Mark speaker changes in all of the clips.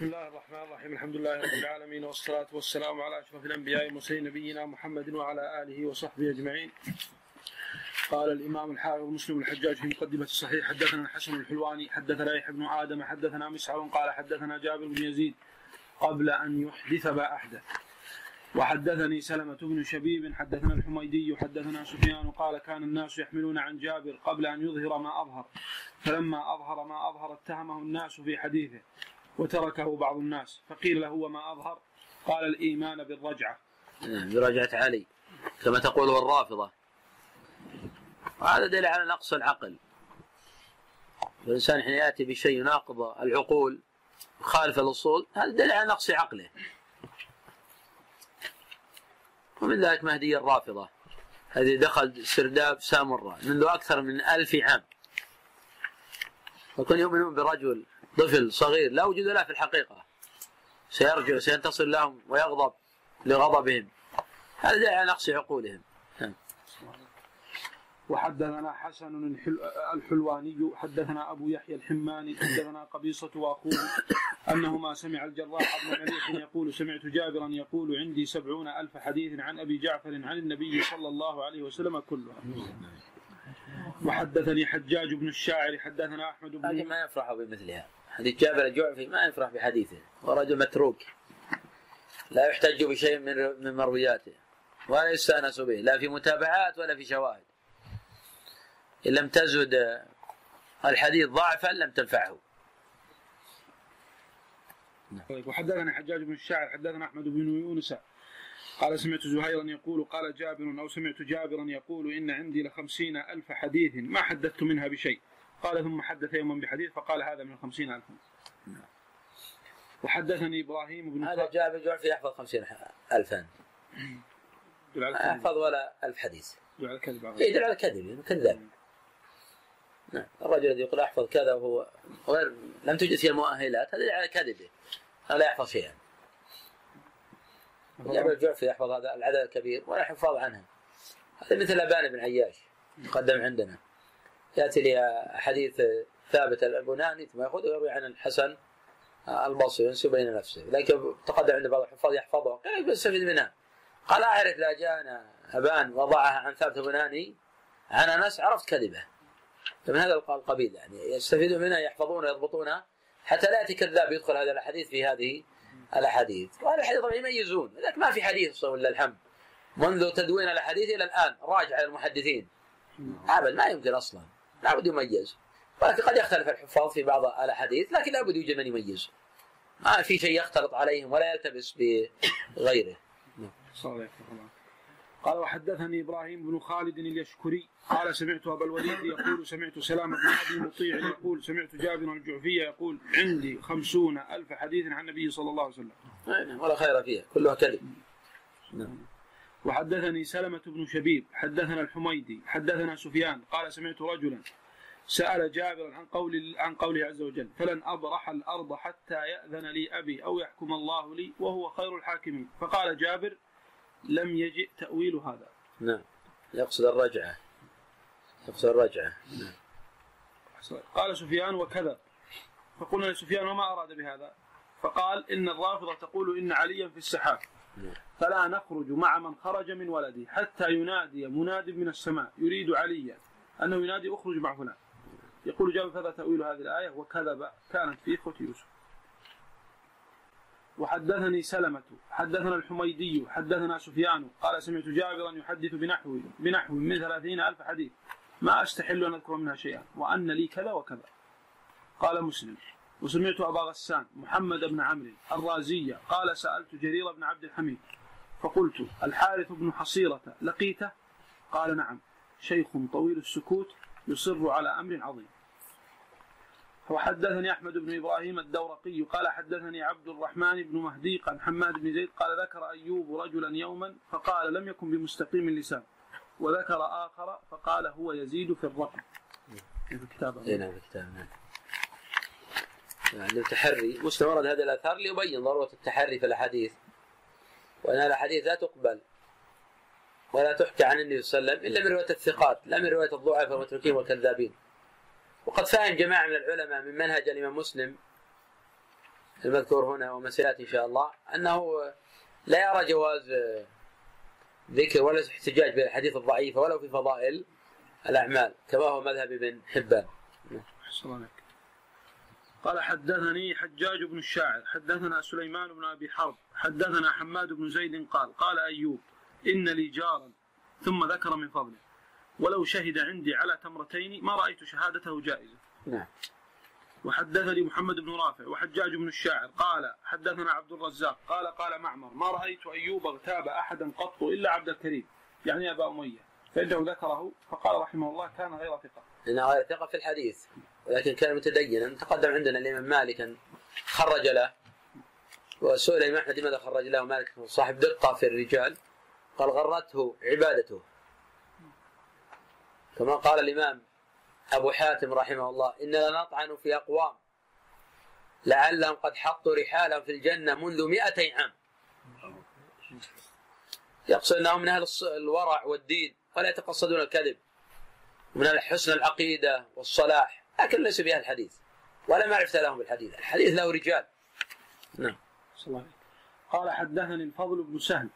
Speaker 1: بسم الله الرحمن الرحيم. الحمد لله رب العالمين والصلاة والسلام على أشرف الأنبياء والمرسلين نبينا محمد وعلى آله وصحبه أجمعين. قال الإمام الحافظ مسلم الحجاج في مقدمة الصحيح حدثنا الحسن الحلواني حدثنا يحيى بن آدم حدثنا مسعر قال حدثنا جابر بن يزيد قبل أن يحدث ما أحدث وحدثني سلمة بن شبيب حدثنا الحميدي حدثنا سفيان قال كان الناس يحملون عن جابر قبل أن يظهر ما أظهر. فلما أظهر ما أظهر اتهمه الناس في حديثه. وتركه بعض الناس. فقيل له وما أظهر؟ قال الإيمان بالرجعة.
Speaker 2: برجعة علي. كما تقول الرافضة وهذا دليل على نقص العقل. الإنسان حين يأتي بشيء يناقض العقول يخالف الأصول هذا دليل على نقص عقله. ومن ذلك مهدي الرافضة. الذي دخل سرداب سامرة منذ أكثر من ألف عام. وكانوا يؤمنون برجل طفل صغير لا وجود له في الحقيقة. سيرجع سينتصر لهم ويغضب لغضبهم. هذا دليل على نقص عقولهم.
Speaker 1: وحدثنا حسن الحلواني حدثنا أبو يحيى الحماني حدثنا قبيصة وأخوه أنهما سمع الجراح بن مليح يقول سمعت جابرا يقول عندي سبعون ألف حديث عن أبي جعفر عن النبي صلى الله عليه وسلم كلها. وحدثني حجاج بن الشاعر حدثنا أحمد بن
Speaker 2: ما يفرح بمثلها. حديث جابر الجعفي ما يفرح بحديثه هو رجل متروك. لا يحتج بشيء من من مروياته ولا يستأنس به لا في متابعات ولا في شواهد. إن لم تزد الحديث ضعفا لم تنفعه.
Speaker 1: طيب وحدثنا حجاج بن الشاعر حدثنا أحمد بن يونس. قال سمعت زهيرا يقول قال جابر أو سمعت جابرا يقول إن عندي لخمسين ألف حديث ما حدثت منها بشيء. قال ثم حدث يوما بحديث فقال هذا من الخمسين الفا. وحدثني إبراهيم بن
Speaker 2: هذا جابر جعفي يحفظ خمسين ألفا. يحفظ ولا ألف حديث.
Speaker 1: يدل على الكذب.
Speaker 2: يدل على كذب يعني كذاب. نعم. الرجل الذي يقول أحفظ كذا وهو غير لم توجد فيه المؤهلات هذا على كذبه هذا لا يحفظ شيئا. جابر الجعفي يحفظ هذا العدد الكبير ولا حفاظ عنها هذا مثل أبان بن عياش مقدم عندنا. يأتي لي حديث ثابت البناني ثم ياخذه ويروي عن الحسن البصري ينسب بين نفسه. لكن تقدم عند بعض الحفاظ يحفظه. قال يستفيد منها قال أعرف لا جاءنا أبان وضعها عن ثابت البناني. عن انس عرفت كذبة. فمن هذا القبيل يعني. يستفيدون منها يحفظونها يضبطونها. حتى لا يأتي كذاب يدخل هذا الاحاديث في هذه الأحاديث. وهذا الحديث طبعا يميزون. لكن ما في حديث ولا الحمد منذ تدوين الأحاديث إلى الآن راجع المحدثين. ابدا ما يمكن أصلا. لابد يميز. ولكن قد يختلف الحفاظ في بعض الأحاديث لكن لابد يوجد من يميز. ما في شيء يختلط عليهم ولا يلتبس بغيره.
Speaker 1: صالح قال وحدثني إبراهيم بن خالد اليشكري. قال سمعت أبا الوليد يقول سمعت سلام بن أبي مطيع يقول سمعت جابر الجعفي يقول عندي خمسون ألف حديث عن النبي صلى الله عليه وسلم.
Speaker 2: ولا خير فيها كلها كذب.
Speaker 1: وحدثني سلمة بن شبيب حدثنا الحميدي حدثنا سفيان قال سمعت رجلا سأل جابرا عن قول عن قوله عز وجل فلن أبرح الأرض حتى يأذن لي أبي أو يحكم الله لي وهو خير الحاكمين. فقال جابر لم يجئ تأويل هذا.
Speaker 2: نعم. يقصد الرجعة. يقصد الرجعة. نعم.
Speaker 1: قال سفيان وكذب فقلنا لسفيان وما أراد بهذا؟ فقال إن الرافضة تقول إن عليا في السحاب. فلا نخرج مع من خرج من ولده حتى ينادي مناد من السماء يريد عليا أنه ينادي أخرج مع فلان. يقول جابر فذا تأويل هذه الآية وكذب كانت في إخوة يوسف. وحدثني سلمة حدثنا الحميدي حدثنا سفيان قال سمعت جابرا يحدث بنحو بنحو من ثلاثين ألف حديث. ما أستحل أن أذكر منها شيئا وأن لي كذا وكذا. قال مسلم وسمعت أبا غسان محمد بن عمرو الرازية قال سألت جرير بن عبد الحميد فقلت الحارث بن حصيرة لقيته؟ قال نعم. شيخ طويل السكوت يصر على أمر عظيم. وحدثني أحمد بن إبراهيم الدورقي قال حدثني عبد الرحمن بن مهدي عن حماد بن زيد قال ذكر أيوب رجلا يوما فقال لم يكن بمستقيم اللسان. وذكر آخر فقال هو يزيد في الرقم
Speaker 2: في الكتاب نعم في الكتاب نعم التحري مسلم ورد هذه الآثار ليبين ضرورة التحري في الاحاديث وان الاحاديث لا تقبل ولا تحكى عن النبي صلى الله عليه وسلم إلا من رواية الثقات لا من رواية الضعفاء والمتركين والكذابين وقد فهم جماعة من العلماء من منهج الإمام مسلم المذكور هنا وما سيأتي إن شاء الله أنه لا يرى جواز ذكر ولا احتجاج بالاحاديث الضعيفه ولو في فضائل الأعمال كما هو مذهب ابن حبان.
Speaker 1: قال حدثني حجاج بن الشاعر حدثنا سليمان بن أبي حرب حدثنا حماد بن زيد قال قال أيوب إن لي جارا ثم ذكر من فضله ولو شهد عندي على تمرتين ما رأيت شهادته جائزة.
Speaker 2: نعم.
Speaker 1: وحدثني محمد بن رافع وحجاج بن الشاعر قال حدثنا عبد الرزاق قال قال معمر ما رأيت أيوب اغتاب أحدا قط إلا عبد الكريم يعني أبا أمية فإنه ذكره فقال رحمه الله كان غير ثقة.
Speaker 2: إنه غير ثقة في الحديث ولكن كان متدينا تقدم عندنا الإمام مالك خرج له وسئل الإمام أحمد لماذا خرج له مالك؟ صاحب دقة في الرجال قال غرته عبادته. كما قال الإمام أبو حاتم رحمه الله إننا نطعن في أقوام لعلهم قد حطوا رحالا في الجنة منذ 200 عام. يقصد انهم من أهل الورع والدين ولا يتقصدون الكذب من حسن العقيدة والصلاح. لكن ليس بها الحديث. ولا معرفة لهم بالحديث الحديث له رجال.
Speaker 1: نعم. صلى قال حدثني الفضل بن سهل.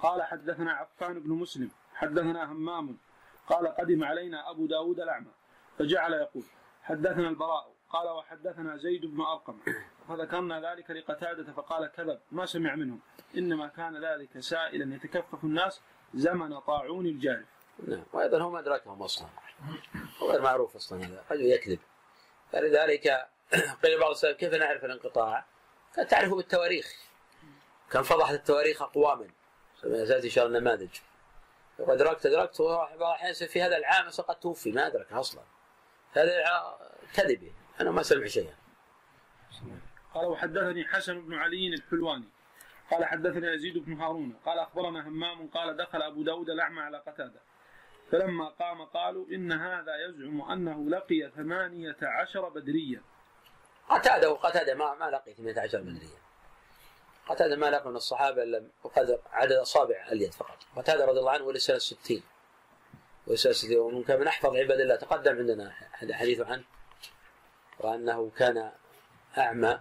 Speaker 1: قال حدثنا عفان بن مسلم. حدثنا همام. قال قدم علينا أبو داود الأعمى. فجعل يقول حدثنا البراء. قال وحدثنا زيد بن أرقم. فذكرنا ذلك لقتادة فقال كذب. ما سمع منهم. إنما كان ذلك سائلا يتكفف الناس زمن طاعون الجارف
Speaker 2: نعم. وأيضا هم أدركهم أصلا. غير معروف أصلا هذا رجل يكذب. فلذلك قيل بعض السلف كيف نعرف الانقطاع؟ كان تعرفه بالتواريخ. كان فضحت التواريخ أقواما. سيأتي إن شاء الله النماذج لو أدركت أدركت بعض الأحيان في هذا العام قد توفي. ما أدرك أصلا. هذا كذبه أنا ما سمع شيئا.
Speaker 1: قال وحدثني حسن بن علي الحلواني. قال حدثنا يزيد بن هارون. قال أخبرنا همام قال دخل أبو داود الأعمى على قتادة. فلما قام قالوا إن هذا يزعم أنه لقي ثمانية عشر بدريا.
Speaker 2: قتاده وقتاده ما ما لقي 18 بدريا. قتاده ما لقي من الصحابة إلا بقدر عدد أصابع اليد فقط. قتاده رضي الله عنه ولد سنه 60 ولسنه 60 ومن كان من أحفظ عباد الله تقدم عندنا حديث عنه. وأنه كان أعمى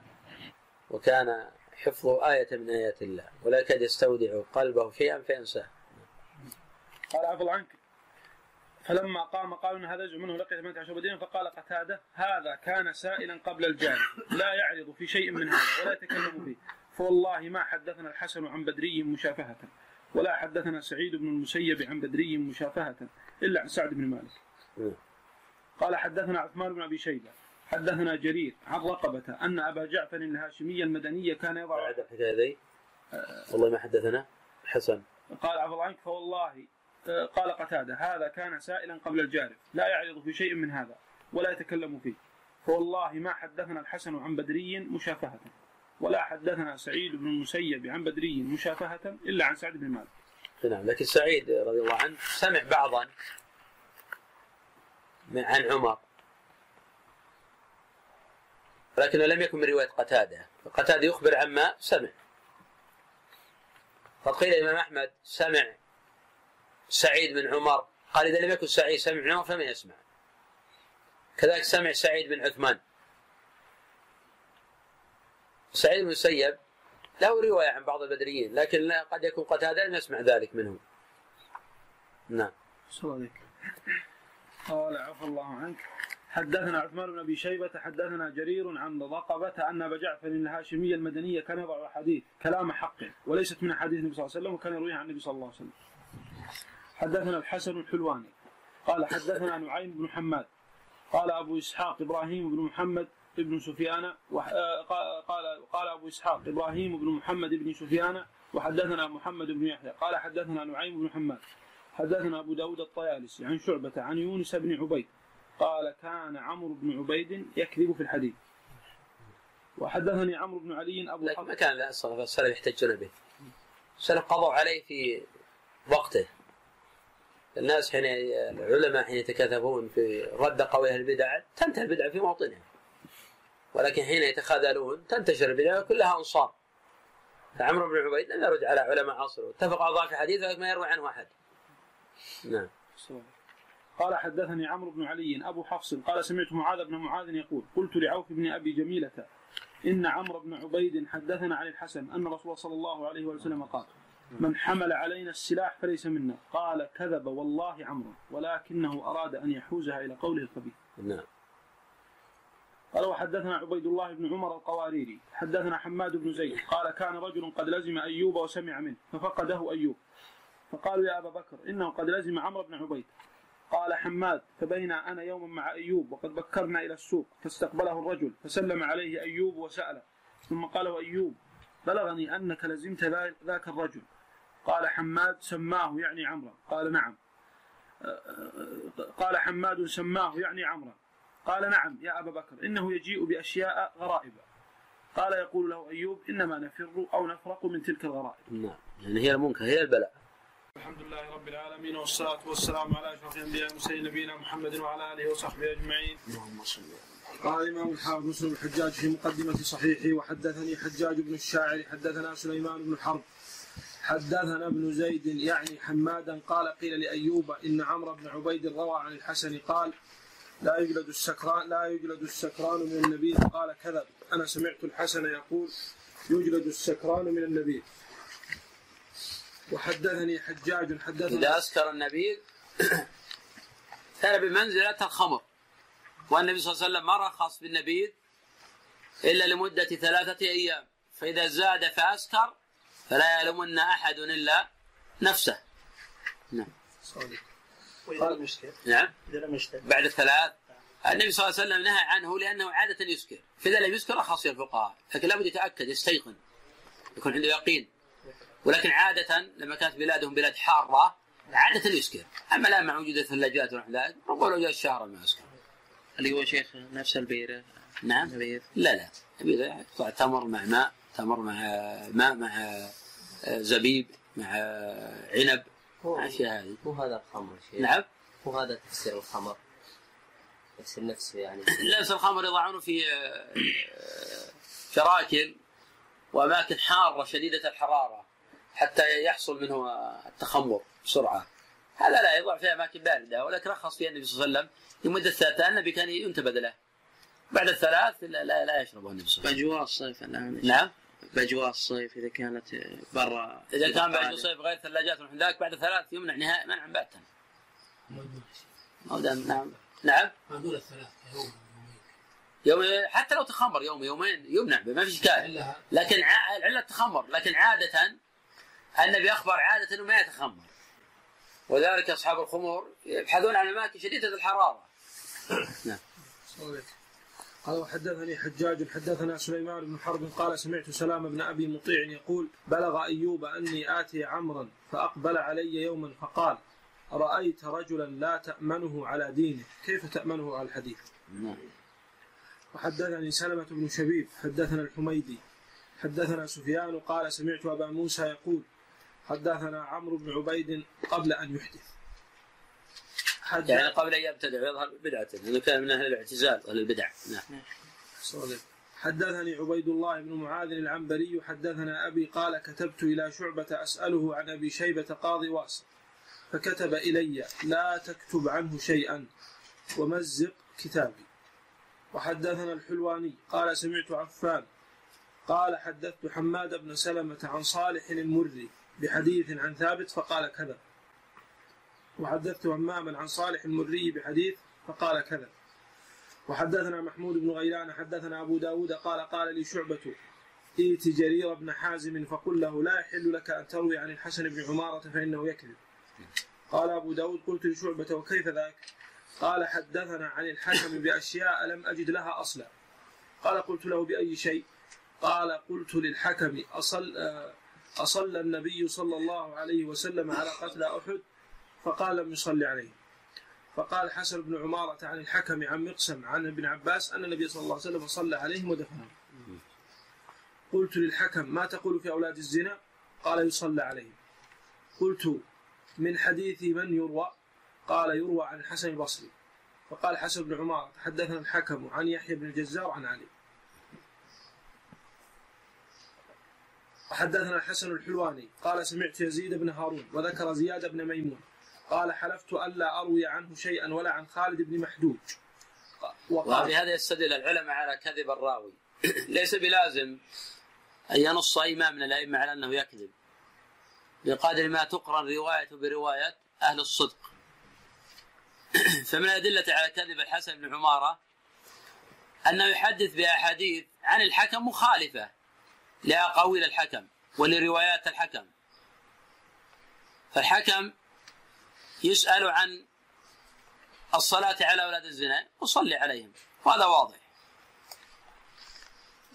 Speaker 2: وكان حفظه آية من آيات الله. ولا يكاد يستودع قلبه شيئا فينساه.
Speaker 1: قال عفوا عنك. فلما قام قالوا إن هذا يزعم منه لقي 18 بدينا فقال قتادة هذا كان سائلا قبل الجاري لا يعرض في شيء من هذا ولا يتكلم فيه. فوالله ما حدثنا الحسن عن بدري مشافهة ولا حدثنا سعيد بن المسيب عن بدري مشافهة إلا عن سعد بن مالك. قال حدثنا عثمان بن أبي شيبة حدثنا جرير عن رقبة أن أبا جعفر الهاشمي المدني كان يضع
Speaker 2: هذه والله ما حدثنا. حسن
Speaker 1: قال عفوا عنك فوالله قال قتادة هذا كان سائلا قبل الجارف لا يعرض في شيء من هذا ولا يتكلم فيه. فوالله ما حدثنا الحسن عن بدري مشافهة ولا حدثنا سعيد بن المسيب عن بدري مشافهة إلا عن سعد بن مالك.
Speaker 2: نعم لكن سعيد رضي الله عنه سمع بعضا عن عمر ولكنه لم يكن من رواية قتادة قتادة يخبر عما سمع. فقيل الإمام أحمد سمع سعيد بن عمر. قال إذا لم يكن سعيد سمع بن عمر فمن يسمع. كذلك سمع سعيد بن عثمان. سعيد بن المسيب له رواية عن بعض البدريين لكن قد يكون قتادة لم يسمع ذلك منهم. نعم.
Speaker 1: قال عفى الله عنك. حدثنا عثمان بن أبي شيبة حدثنا جرير عن رقبه أن أبا جعفر الهاشمي المدني كان يضع حديث كلام حق وليست من حديث النبي صلى الله عليه وسلم وكان يرويها عن النبي صلى الله عليه وسلم. حدثنا الحسن الحلواني. قال حدثنا نعيم بن حماد. قال أبو إسحاق إبراهيم بن محمد بن سفيان آه، قال قال أبو إسحاق إبراهيم بن محمد بن سفيان وحدثنا محمد بن يحيى. قال حدثنا نعيم بن حماد. حدثنا أبو داود الطيالسي عن شعبة عن يونس بن عبيد. قال كان عمرو بن عبيد يكذب في الحديث. وحدثني عمرو بن علي أبو
Speaker 2: لكن ما كان السلف يحتجون به. السلف قضوا عليه في وقته. الناس حين العلماء حين يتكاثفون في رد قوي البدع تنتهي البدع في موطنها. ولكن حين يتخاذلون تنتشر البدع كلها أنصار. فعمرو بن عبيد لم يرد على علماء عصره. اتفق على ضعف حديث ما يروي عنه أحد. نعم.
Speaker 1: قال حدثني عمرو بن علي أبو حفص قال سمعت معاذ بن معاذ يقول قلت لعوف بن أبي جميلة إن عمرو بن عبيد حدثنا عن الحسن أن رسول صلى الله عليه وسلم قال من حمل علينا السلاح فليس منا. قال كذب والله عمرو ولكنه أراد أن يحوزها إلى قوله الخبيث.
Speaker 2: نعم.
Speaker 1: قال وحدثنا عبيد الله بن عمر القواريري حدثنا حماد بن زيد. قال كان رجل قد لزم أيوب وسمع منه ففقده أيوب. فقالوا يا أبا بكر إنه قد لزم عمرو بن عبيد. قال حماد فبينا أنا يوما مع أيوب وقد بكرنا إلى السوق فاستقبله الرجل فسلم عليه أيوب وسأله. ثم قال أيوب بلغني أنك لزمت ذاك الرجل. قال حماد سماه يعني عمرا قال نعم. قال حماد سماه يعني عمرا قال نعم يا أبا بكر إنه يجيء بأشياء غرائب قال يقول له أيوب إنما نفر أو نفرق من تلك الغرائب.
Speaker 2: نعم. يعني هي المنكر هي البلاء.
Speaker 1: الحمد لله رب العالمين والصلاة والسلام على أشرف الأنبياء والمرسلين نبينا محمد وعلى آله وصحبه أجمعين. اللهم صل قال الإمام الحافظ مسلم الحجاج في مقدمة صحيحه وحدثني حجاج بن الشاعر حدثنا سليمان بن حرب حدثنا ابن زيد يعني حمادا قال قيل لأيوب إن عمرو بن عبيد روى عن الحسن قال لا يجلد السكران لا يجلد السكران من النبيذ. قال كذب. أنا سمعت الحسن يقول يجلد السكران من النبيذ. وحدثني حجاج حدثنا
Speaker 2: إذا أسكر النبيذ كان بمنزلة الخمر. والنبي صلى الله عليه وسلم ما رخص بالنبيذ إلا لمدة ثلاثة أيام. فإذا زاد فأسكر فلا يلومن أحد إلا نفسه. نعم.
Speaker 3: وإذا لم يسكر.
Speaker 2: نعم.
Speaker 3: إذا لم يشتد
Speaker 2: بعد الثلاث. النبي صلى الله عليه وسلم نهى عنه لأنه عادة يسكر. فإذا لم يسكر رخص الفقهاء. لكن لابد يتأكد يستيقن. يكون عنده يقين. ولكن عادة لما كانت بلادهم بلاد حارة عادة يسكر. أما الآن مع وجود الثلاجات ونحو ذلك ربما لو جاء الشهر ما يسكر.
Speaker 3: اللي هو شيخ نفس البيرة
Speaker 2: نعم.
Speaker 3: نبيذ
Speaker 2: لا لا. البيرة تمر مع ماء تمر مع ماء مع زبيب مع عنب. مع أشياء هذه
Speaker 4: مو هذا الخمر شيء
Speaker 2: نعم.
Speaker 4: مو هذا تفسير الخمر. تفسير نفسه يعني.
Speaker 2: لبس الخمر يضعونه في شراكل وأماكن حارة شديدة الحرارة حتى يحصل منه التخمر بسرعة. هذا لا يضع في أماكن باردة ولكن رخص فيها النبي صلى الله عليه وسلم لمدة ثلاثة النبي كان ينتبذ له. بعد الثلاث لا, لا, لا يشربه النبي صلى الله عليه
Speaker 3: بأجواء الصيف الآن
Speaker 2: وسلم نعم.
Speaker 3: بأجواء الصيف إذا كانت برا
Speaker 2: إذا كان بعد الصيف غير ثلاجات ونحو ذاك بعد ثلاث يمنع نهائي منعا باتا. نعم. نعم.
Speaker 5: هذول الثلاثة يوم.
Speaker 2: يوم حتى لو تخمر يوم يومين يمنع ما في اشكال لكن العله التخمر لكن عادة النبي أخبر عادة إنه ما يتخمر. وذلك أصحاب الخمور يبحثون عن أماكن شديدة الحرارة.
Speaker 1: قال وحدثني حجاج حدثنا سليمان بن حرب قال سمعت سلام بن أبي مطيع يقول بلغ أيوب أني آتي عمرا فأقبل علي يوما فقال رأيت رجلا لا تأمنه على دينه. كيف تأمنه على الحديث؟
Speaker 2: نعم.
Speaker 1: وحدثني سلمة بن شبيب حدثنا الحميدي حدثنا سفيان قال سمعت أبا موسى يقول حدثنا عمرو بن عبيد قبل أن يحدث. حدث.
Speaker 2: يعني قبل أن يبتدع ويظهر بدعته لأنه كان من أهل الاعتزال وأهل البدع. نعم.
Speaker 1: صادق. حدثني عبيد الله بن معاذ العنبري حدثنا أبي قال كتبت إلى شعبة أسأله عن أبي شيبة قاضي واصل فكتب إلي لا تكتب عنه شيئا ومزق كتابي. وحدثنا الحلواني قال سمعت عفان قال حدثت حماد بن سلمة عن صالح المري بحديث عن ثابت فقال كذا. وحدثت هماما عن صالح المري بحديث فقال كذا. وحدثنا محمود بن غيلان حدثنا أبو داود قال قال لي شعبة ائت جرير بن حازم فقل له لا يحل لك أن تروي عن الحسن بن عمارة فإنه يكذب. قال أبو داود قلت لشعبة وكيف ذاك؟ قال حدثنا عن الحكم بأشياء لم أجد لها أصلا. قال قلت له بأي شيء؟ قال قلت للحكم أصل آه، أصلى النبي صلى الله عليه وسلم على قتل أحد فقال لم يصلي عليه. فقال حسن بن عمارة عن الحكم عن مقسم عن ابن عباس أن النبي صلى الله عليه وسلم صلى عليهم ودفنهم. قلت للحكم ما تقول في أولاد الزنا؟ قال يصلى عليهم. قلت من حديث من يروى؟ قال يروى عن الحسن البصري. فقال حسن بن عمارة حدثنا الحكم عن يحيى بن الجزار عن علي. وحدثنا الحسن الحلواني قال سمعت يزيد بن هارون وذكر زياد بن ميمون. قال حلفت ألا أروي عنه شيئا ولا عن خالد بن محدوج وقال
Speaker 2: وبهذا يستدل العلماء على كذب الراوي. ليس بلازم أن ينص إمام من الأئمة على أنه يكذب. بقدر ما تقرن روايته برواية أهل الصدق. فمن الأدلة على كذب الحسن بن عمارة أنه يحدث بأحاديث عن الحكم مخالفة. لأقاويل الحكم ولروايات الحكم. فالحكم يسأل عن الصلاة على أولاد الزنا وصلي عليهم وهذا واضح.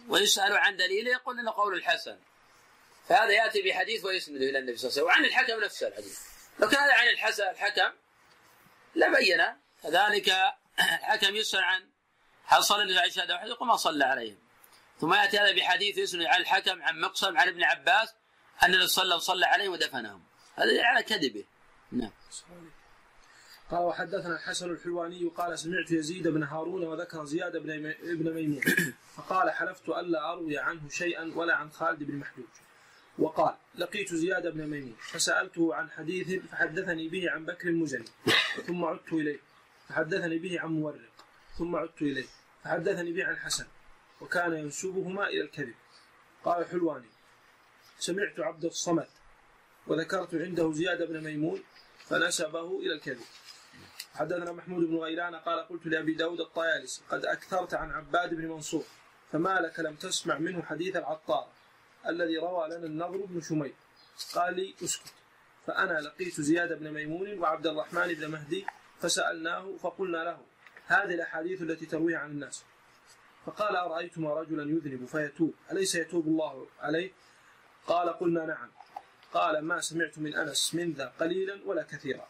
Speaker 2: ويسأل عن دليله يقول إنه قول الحسن. فهذا يأتي بحديث ويسنده إلى النبي صلى الله عليه وسلم وعن الحكم نفسه الحديث. لو كان هذا عن الحسن الحكم لبين كذلك الحكم يسأل عن هل صلى النبي عليه واحد يقول ما صلى عليهم. ثم يأتي هذا بحديث يسند عن الحكم عن مقسم عن ابن عباس أن النبي صلى الله عليه صلى عليهم ودفنهم. هذا على كذبه. نعم.
Speaker 1: قال وحدثنا الحسن الحلواني قال سمعت يزيد بن هارون وذكر زياد بن ابن ميمون. فقال حلفت الا أروي عنه شيئا ولا عن خالد بن محجوج. وقال لقيت زياد بن ميمون فسألته عن حديث فحدثني به عن بكر المزني ثم عدت إليه. فحدثني به عن مورق ثم عدت إليه. فحدثني به عن حسن. وكان ينسبهما إلى الكذب. قال الحلواني سمعت عبد الصمد وذكرت عنده زياد بن ميمون فنسبه إلى الكذب. حدثنا محمود بن غيلان قال قلت لأبي داود الطيالسي قد أكثرت عن عباد بن منصور فما لك لم تسمع منه حديث العطار الذي روى لنا النضر بن شميل قال لي أسكت فأنا لقيت زياد بن ميمون وعبد الرحمن بن مهدي فسألناه فقلنا له هذه الأحاديث التي ترويها عن الناس. فقال أرأيتما رجلا يذنب فيتوب؟ أليس يتوب الله عليه؟ قال قلنا نعم. قال ما سمعت من أنس من ذا قليلا ولا كثيرا.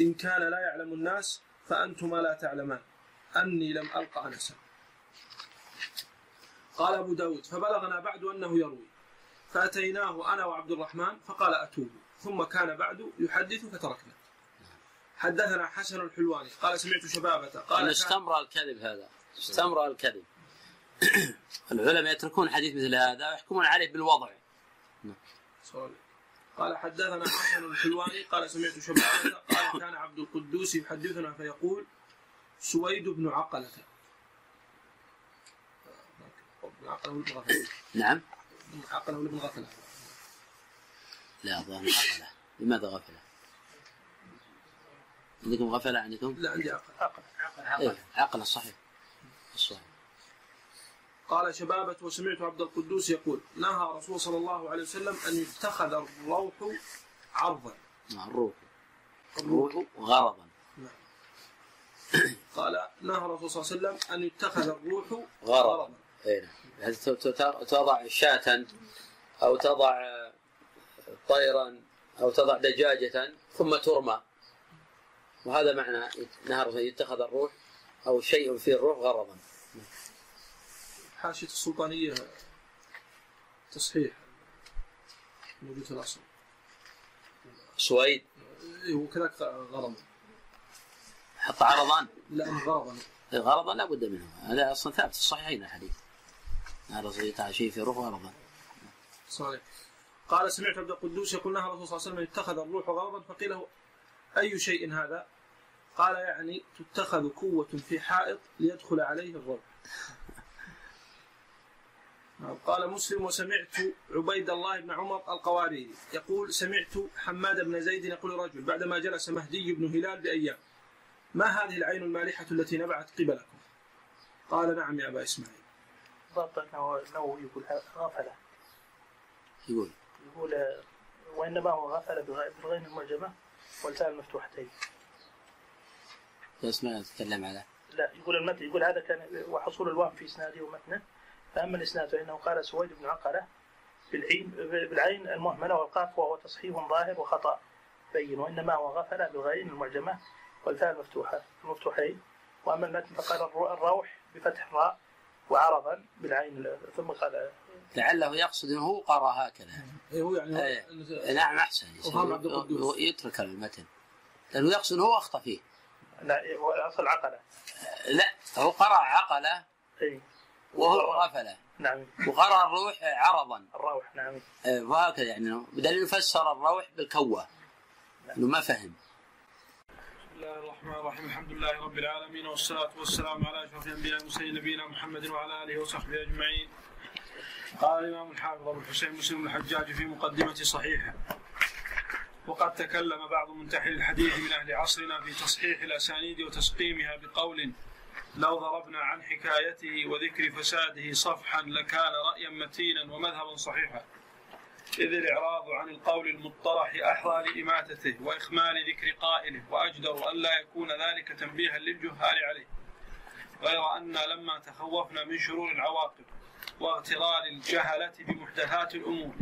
Speaker 1: إن كان لا يعلم الناس فأنتما لا تعلمان. أني لم ألق أنسا. قال أبو داود فبلغنا بعد أنه يروي. فأتيناه أنا وعبد الرحمن فقال أتوب. ثم كان بعد يحدث فتركنا. حدثنا حسن الحلواني. قال سمعت شبابة.
Speaker 2: قال استمر الكذب هذا. استمر الكذب. العلماء يتركون حديث مثل هذا ويحكمون عليه بالوضع.
Speaker 1: سوري. قال حدثنا حسن الحلواني قال سمعت شبابة قال كان عبد القدوس يحدثنا فيقول سويد بن عقلة. عقلة ولا بن غفلة
Speaker 2: نعم
Speaker 1: عقلة ولا بن غفلة؟
Speaker 2: لا ظاهر غفلة لماذا غفلة؟ عندكم غفلة؟ عندكم؟
Speaker 1: لا عندي عقل
Speaker 2: إيه عقلة صحيح. الصحيح
Speaker 1: قال شبابة وسمعت عبد القدوس يقول نهى رسول صلى الله عليه وسلم أن يتخذ الروح عرضا.
Speaker 2: مع الروح. الروح. غرضا.
Speaker 1: قال نهى الرسول صلى الله عليه وسلم أن يتخذ الروح
Speaker 2: غرضا. اي نعم. يعني تضع شاة أو تضع طيرا أو تضع دجاجة ثم ترمى؟ وهذا معنى نهى الرسول يتخذ الروح أو شيء في الروح غرضا.
Speaker 1: حاشية السلطانية. تصحيح. موجود في الأصل.
Speaker 2: سويد.
Speaker 1: إيه، وكذلك غرضا
Speaker 2: حط عرضان
Speaker 1: لا غرضا
Speaker 2: غرضا لا بد منه. هذا أصلا ثابت في الصحيحين الحديث الرسول يتخذ شيء في الروح غرضا
Speaker 1: صحيح. قال سمعت عبد القدوس يقول نهى الرسول صلى الله عليه وسلم اتخذ الروح غرضا. فقيل له أي شيء هذا؟ قال يعني تتخذ قوة في حائط ليدخل عليه الروح. قال مسلم وسمعت عبيد الله بن عمر القواريري يقول سمعت حماد بن زيد يقول رجل بعدما جلس مهدي بن هلال بأيام ما هذه العين المالحة التي نبعت قبلكم؟ قال نعم يا أبا إسماعيل.
Speaker 5: ضبط انه يقول غفلة.
Speaker 2: يقول.
Speaker 5: يقول وإنما هو غفلة بالغ- بالغين المعجمة والتاء المفتوحتين
Speaker 2: بس ما نتكلم على.
Speaker 5: لا يقول المتن يقول هذا كان وحصول الوهم في إسناده ومتنه. فأما الإسناد فإنه قال سويد بن عقله بالعين بالعين المهملة والقاف وهو تصحيح ظاهر وخطأ بين وإنما هو غفلة بالغين المعجمة والفاء المفتوحه المفتوحين. وأما المتن فقال الرو- الروح بفتح الراء وعرضا بالعين ثم قال
Speaker 2: لعله يقصد إنه هو قرأ هكذا.
Speaker 1: إيه هو يعني
Speaker 2: إيه. نعم
Speaker 1: أحسن.
Speaker 2: يترك المتن. لأنه يقصد انه هو أخطأ فيه.
Speaker 5: لا هو أصل عقلة.
Speaker 2: لا هو قرأ عقلة
Speaker 5: اي
Speaker 2: وهو غفله.
Speaker 5: نعم.
Speaker 2: وقرا الروح عرضا.
Speaker 5: الروح نعم.
Speaker 2: إيه، وهكذا يعني بدليل فسر الروح بالكوه إنه ما فهم.
Speaker 1: بسم الله الرحمن الرحيم. الحمد لله رب العالمين والصلاة والسلام على أشرف الأنبياء والمرسلين نبينا محمد وعلى آله وصحبه أجمعين. قال الإمام الحافظ أبو الحسين مسلم الحجاج في مقدمة صحيحه. وقد تكلم بعض منتحل الحديث من أهل عصرنا في تصحيح الأسانيد وتسقيمها بقول لو ضربنا عن حكايته وذكر فساده صفحا لكان رأيا متينا ومذهبا صحيحا. إذ الإعراض عن القول المطرح أحرى لإماتته وإخمال ذكر قائله وأجدر أن لا يكون ذلك تنبيها للجهال عليه. غير أن لما تخوفنا من شرور العواقب واغترار الجهلة بمحدثات الأمور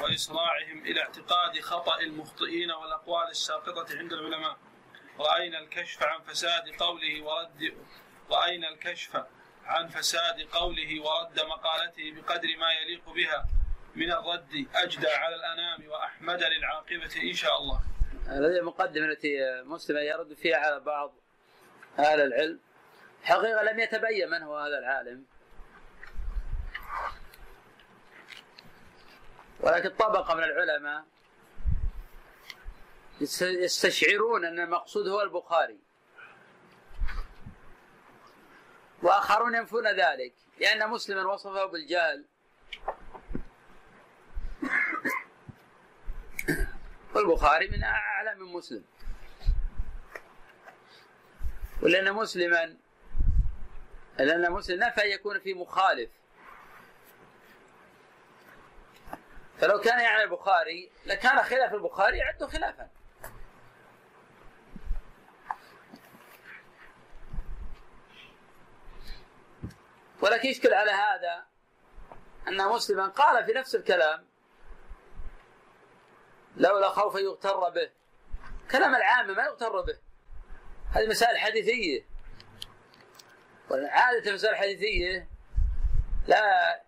Speaker 1: وإسراعهم إلى اعتقاد خطأ المخطئين والأقوال الساقطة عند العلماء رأينا الكشف عن فساد قوله ورد رأينا الكشف عن فساد قوله ورد مقالته بقدر ما يليق بها. من الرد أجدى على الأنام وأحمد للعاقبة إن شاء الله.
Speaker 2: هذه المقدمة التي مسلم يرد فيها على بعض أهل العلم. حقيقة لم يتبين من هو هذا العالم. ولكن طبقة من العلماء يستشعرون أن المقصود هو البخاري. وآخرون ينفون ذلك لأن مسلما وصفه بالجهل. والبخاري من أعلى من مسلم. ولأن مسلما لأن مسلم نفى يكون في مخالف. فلو كان يعني البخاري لكان خلاف البخاري يعد خلافا. ولكن يشكل على هذا أن مسلما قال في نفس الكلام لولا خوف يغتر به. كلام العامة ما يغتر به. هذه مسائل حديثية. عادة المسائل الحديثية لا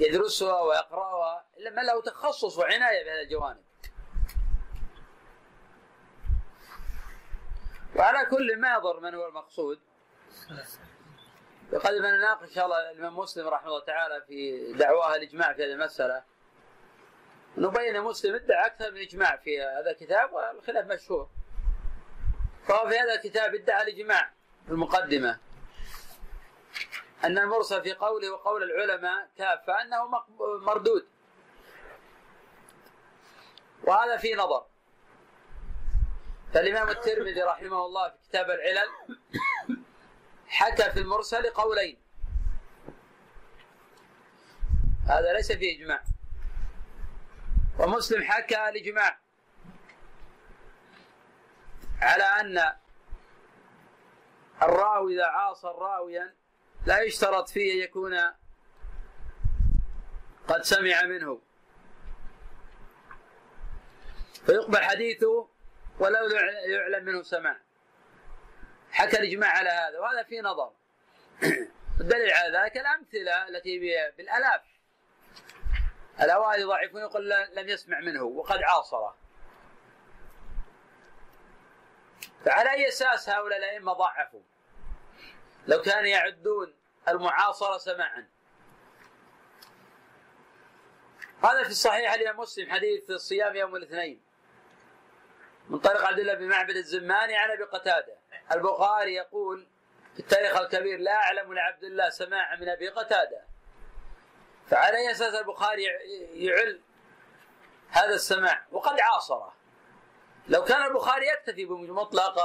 Speaker 2: يدرسها ويقرأها إلا من له تخصص وعناية بهذه الجوانب. وعلى كل ما يضر من هو المقصود وقد نناقش إن شاء الله الإمام مسلم رحمه الله تعالى في دعواه الاجماع في هذه المسألة. نبين مسلم ادعى أكثر من إجماع في هذا الكتاب والخلاف مشهور. فهو في هذا الكتاب ادعى الإجماع في المقدمة. أن المرسل في قوله وقول العلماء كافة أنه مردود. وهذا في نظر. فالإمام الترمذي رحمه الله في كتاب العلل حكى في المرسل قولين. هذا ليس فيه إجماع. ومسلم حكى الإجماع. على أن الراوي إذا عاصر راويا لا يشترط فيه أن يكون قد سمع منه. فيقبل حديثه ولو يعلم منه سماع حكى الإجماع على هذا وهذا في نظر. الدليل على ذلك الأمثلة التي بالألاف. الأوائل يضعفون يقول لم يسمع منه وقد عاصره. فعلى أي أساس هؤلاء الأئمة ضعفوا؟ لو كانوا يعدون المعاصرة سماعا. هذا في الصحيح الإمام مسلم حديث الصيام يوم الاثنين. من طريق عبد الله بن معبد الزماني عن أبي قتادة. البخاري يقول في التاريخ الكبير لا أعلم لعبد الله سماع من أبي قتادة. فعلى أي أساس البخاري يعل هذا السماع؟ وقد عاصره. لو كان البخاري يكتفي بمطلق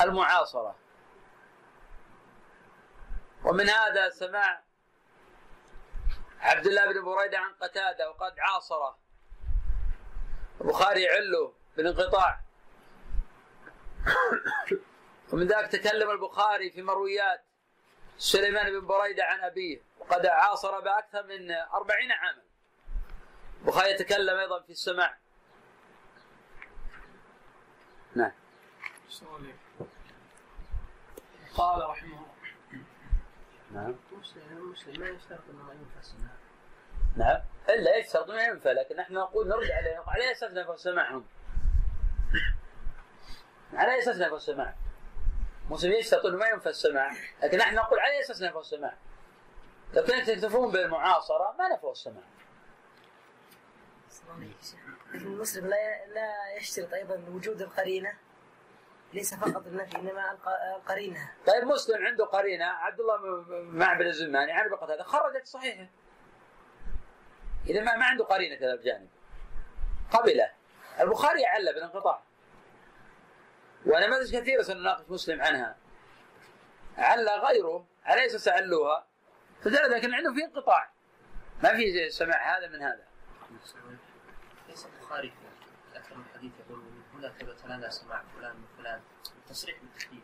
Speaker 2: المعاصرة. ومن هذا سماع عبد الله بن بريدة عن قتادة وقد عاصره. البخاري يعله بالانقطاع. ومن ذلك تكلم البخاري في مرويات سليمان بن بريدة عن أبيه وقد عاصر بأكثر من أربعين عاما. البخاري يتكلم أيضا في السماع. نعم.
Speaker 1: قال رحمه الله.
Speaker 2: نعم.
Speaker 3: مسلم مسلم ما يشترط أنه ما ينفع السماع
Speaker 2: نعم. إلا يشترط ما ينفع لكن نحن نقول نرجع عليه على أساس نفع سماعهم على أساس نفع السماع مسلم يشترط انه ما ينفع السماع لكن نحن نقول على أساس نفع السماع لو كنتم تكتفون بالمعاصرة ما نفوا السماع
Speaker 6: المسلم لا لا يشترط أيضا وجود القرينة.
Speaker 3: ليس فقط النفي إنما الق- القرينة.
Speaker 2: طيب مسلم عنده قرينة عبد الله معبد الزماني عن بقت هذا. خرجت صحيحة. إذا ما ما عنده قرينة هذا الجانب. قبله البخاري عل بالانقطاع. ونماذج كثيرة سنناقش مسلم عنها. عل غيره على أساس علوها فدل لكن عنده في انقطاع. ما في سماع هذا من هذا.
Speaker 4: ليس البخاري في أكثر من حديث يقول هنا ثبت لنا سماع فلان من فلان. التصريح بالتحديد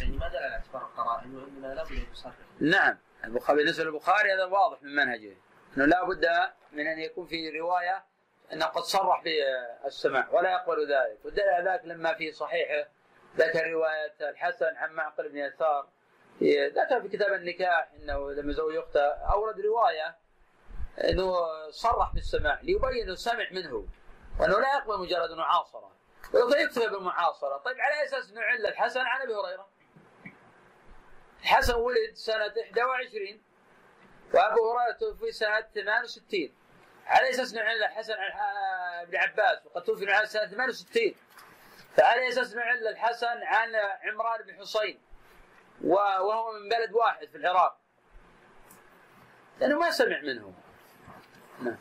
Speaker 4: يعني ما دل على اعتبار القرائن وانما لابد أن يصرح.
Speaker 2: نعم. البخاري بالنسبة للبخاري هذا واضح من منهجه. إنه لا بد من أن يكون في رواية إنه قد صرح بالسماع ولا يقبل ذلك. والدليل على ذلك لما في صحيحه ذكر رواية الحسن عن معقل بن يسار. ذكر في كتاب النكاح إنه لما زوج أخته أورد رواية إنه صرح بالسماع ليبين إنه سمع منه وإنه لا يقبل مجرد ويقول يكتفي بالمعاصرة. طيب على أي أساس نعل الحسن عن أبي هريرة؟ الحسن ولد سنة 21 وأبو هريرة توفي سنة 68 على أساس نعل الحسن عن ابن عباس وقد توفي على سنة 68 فعلى أساس نعل الحسن عن عمران بن حسين و- وهو من بلد واحد في العراق. لأنه ما سمع منه. نعم.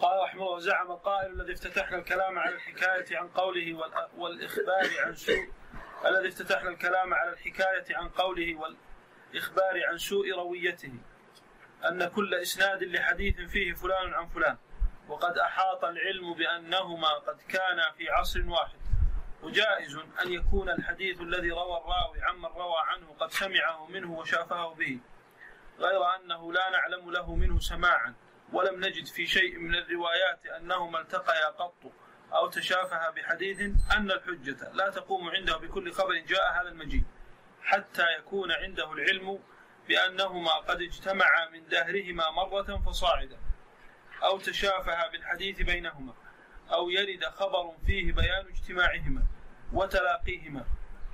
Speaker 1: قال رحمه زعم القائل الذي افتتحنا الكلام على الحكاية عن قوله وال- والإخبار عن سوء الذي افتتحنا الكلام على الحكاية عن قوله والإخبار عن سوء رويته. أن كل إسناد لحديث فيه فلان عن فلان. وقد أحاط العلم بأنهما قد كانا في عصر واحد. وجائز أن يكون الحديث الذي روى الراوي عمن روى عنه قد سمعه منه وشافه به غير أنه لا نعلم له منه سماعا. ولم نجد في شيء من الروايات أنهما التقيا قط أو تشافها بحديث أن الحجة لا تقوم عنده بكل خبر جاء هذا المجيء حتى يكون عنده العلم بأنهما قد اجتمعا من دهرهما مرة فصاعدا أو تشافها بالحديث بينهما أو يرد خبر فيه بيان اجتماعهما وتلاقيهما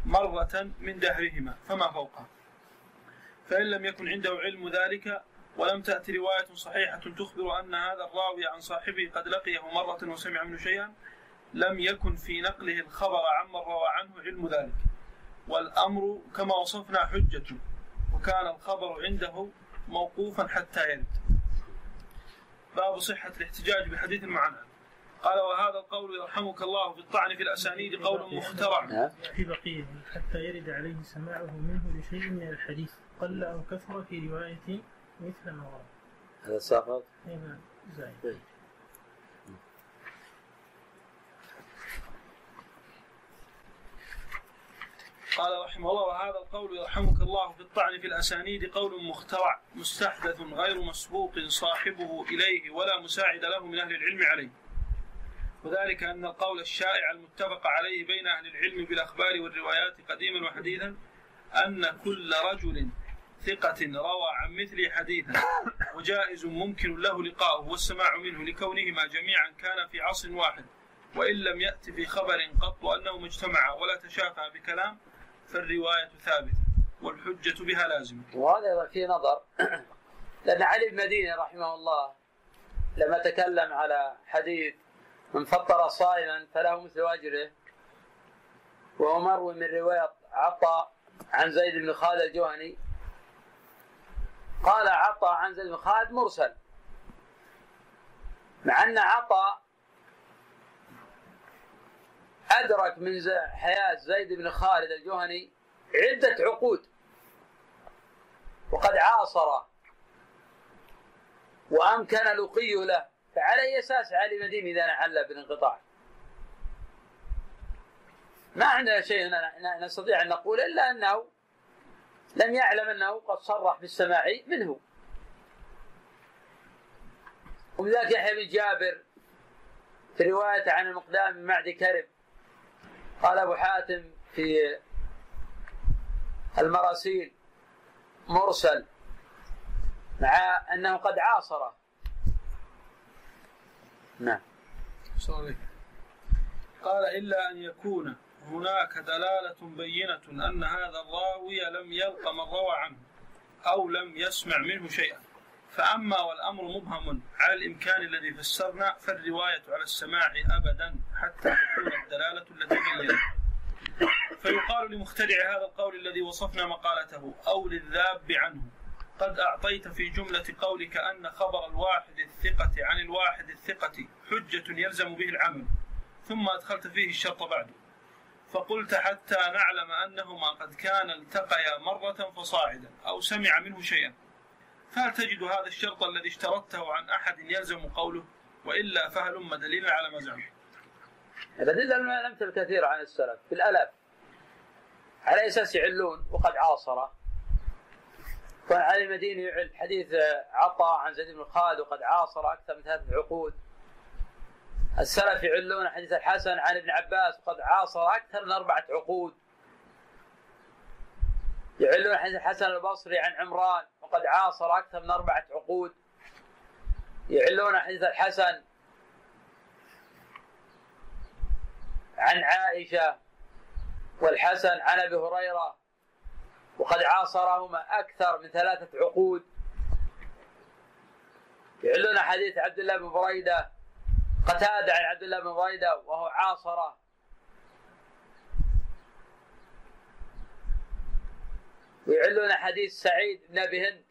Speaker 1: مرة من دهرهما فما فوقها؟ فإن لم يكن عنده علم ذلك ولم تأتي رواية صحيحة تخبر أن هذا الراوي عن صاحبه قد لقيه مرة وسمع منه شيئا لم يكن في نقله الخبر عمن روى عنه علم ذلك. والأمر كما وصفنا حجة. وكان الخبر عنده موقوفا حتى يرد. باب صحة الاحتجاج بحديث المعنى. قال وهذا القول يرحمك الله في الطعن في الأسانيد قول مخترع.
Speaker 2: نعم.
Speaker 6: في بقية حتى يرد عليه سماعه منه لشيء من الحديث قل أو كثر في رواية مثل ما ورد.
Speaker 2: هذا ساقط
Speaker 6: هنا زائد
Speaker 1: قال رحمه الله وهذا القول يرحمك الله في الطعن في الأسانيد قول مخترع مستحدث غير مسبوق صاحبه إليه ولا مساعد له من أهل العلم عليه. وذلك أن القول الشائع المتفق عليه بين أهل العلم بالأخبار والروايات قديما وحديثا أن كل رجل ثقة روى عن مثل حديثا وجائز ممكن له لقاؤه والسماع منه لكونهما جميعا كان في عصر واحد وإن لم يأت في خبر قط أنهما اجتمعا ولا تشافى بكلام فالرواية ثابتة والحجة بها لازمة.
Speaker 2: وهذا أيضا في نظر لأن علي بن مدينة رحمه الله لما تكلم على حديث من فطر صائما فله مثل أجره وهو مروي من رواية عطاء عن زيد بن خالد الجهني. قال عطاء عن زيد بن خالد مرسل مع أن عطاء أدرك من حياة زيد بن خالد الجهني عدة عقود. وقد عاصر وأمكن لقيه له. فعلى أي أساس علي مدين إذا نعل بالانقطاع. ما عندنا شيء نستطيع أن نقول إلا أنه لم يعلم أنه قد صرح بالسماع منه. وبذلك يحيى بن جابر في رواية عن المقدام بن معدي كرب قال أبو حاتم في المراسيل مرسل مع أنه قد عاصره. نعم.
Speaker 1: عليه. قال إلا أن يكون هناك دلالة بينة أن هذا الراوي لم يلق من روى عنه أو لم يسمع منه شيئا. فأما والأمر مبهم على الإمكان الذي فسرنا فالرواية على السماع أبدا حتى تكون الدلالة التي بينا فيقال لمخترع هذا القول الذي وصفنا مقالته أو للذاب عنه. قد أعطيت في جملة قولك أن خبر الواحد الثقة عن الواحد الثقة حجة يلزم به العمل ثم أدخلت فيه الشرط بعده فقلت حتى نعلم أنهما قد كان التقيا مرة فصاعدا أو سمع منه شيئا. فهل تجد هذا الشرط الذي اشترطته عن أحد يلزم قوله؟ وإلا فهلم دليلا على ما زعم
Speaker 2: الأدلة لم تكن كثيرة عن السلف في الآلاف على أساس يعلون وقد عاصره وعلي المديني يعل حديث عطاء عن زيد بن خالد وقد عاصر أكثر من ثلاثة عقود السلف يعلون حديث الحسن عن ابن عباس وقد عاصر أكثر من أربعة عقود. يعلون حديث الحسن البصري عن عمران وقد عاصر أكثر من أربعة عقود. يعلون حديث الحسن عن عائشة والحسن عن أبي هريرة وقد عاصرهما أكثر من ثلاثة عقود. يعلون حديث عبد الله بن بريدة قتادة عن عبد الله بن بريدة وهو عاصره. ويعلون حديث سعيد بن أبي هند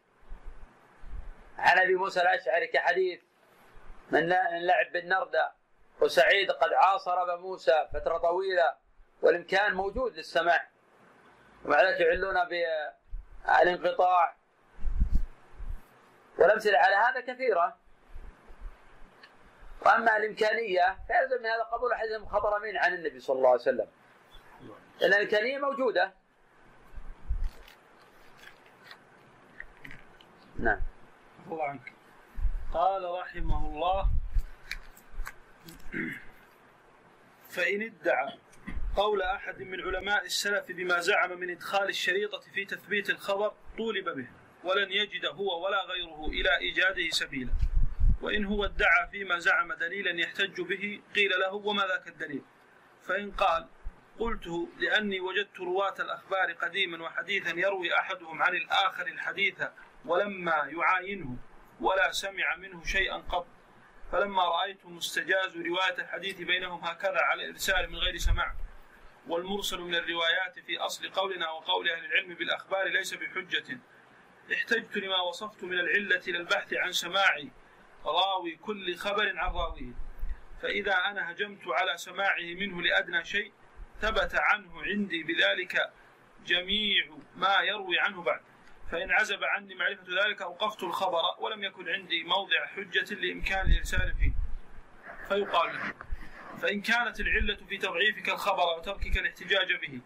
Speaker 2: عن أبي موسى الأشعري كحديث من لعب بالنردة وسعيد قد عاصر أبا موسى فترة طويلة والإمكان موجود للسماع. ومع ذلك يعلون بالانقطاع والأمثلة على هذا كثيرة. وأما الإمكانية فيلزم من هذا قبول حديث المخضرمين عن النبي صلى الله عليه وسلم. الإمكانية موجودة. نعم.
Speaker 1: الله عنك. قال رحمه الله فإن ادعى قول أحد من علماء السلف بما زعم من إدخال الشريطة في تثبيت الخبر طولب به ولن يجد هو ولا غيره إلى إيجاده سبيلا. وإن هو ادعى فيما زعم دليلا يحتج به قيل له وما ذاك الدليل؟ فإن قال قلته لأني وجدت رواة الأخبار قديما وحديثا يروي أحدهم عن الآخر الحديث ولما يعاينه ولا سمع منه شيئا قط. فلما رأيت مستجاز رواية الحديث بينهم هكذا على الإرسال من غير سماع. والمرسل من الروايات في أصل قولنا وقول أهل العلم بالأخبار ليس بحجة. احتجت لما وصفت من العلة للبحث عن سماع راوي كل خبر عن راويه. فإذا أنا هجمت على سماعه منه لأدنى شيء ثبت عنه عندي بذلك جميع ما يروي عنه بعد. فإن عزب عني معرفة ذلك أوقفت الخبر ولم يكن عندي موضع حجة لإمكان الإرسال فيه. فيقال له فإن كانت العلة في تضعيفك الخبر وتركك الاحتجاج به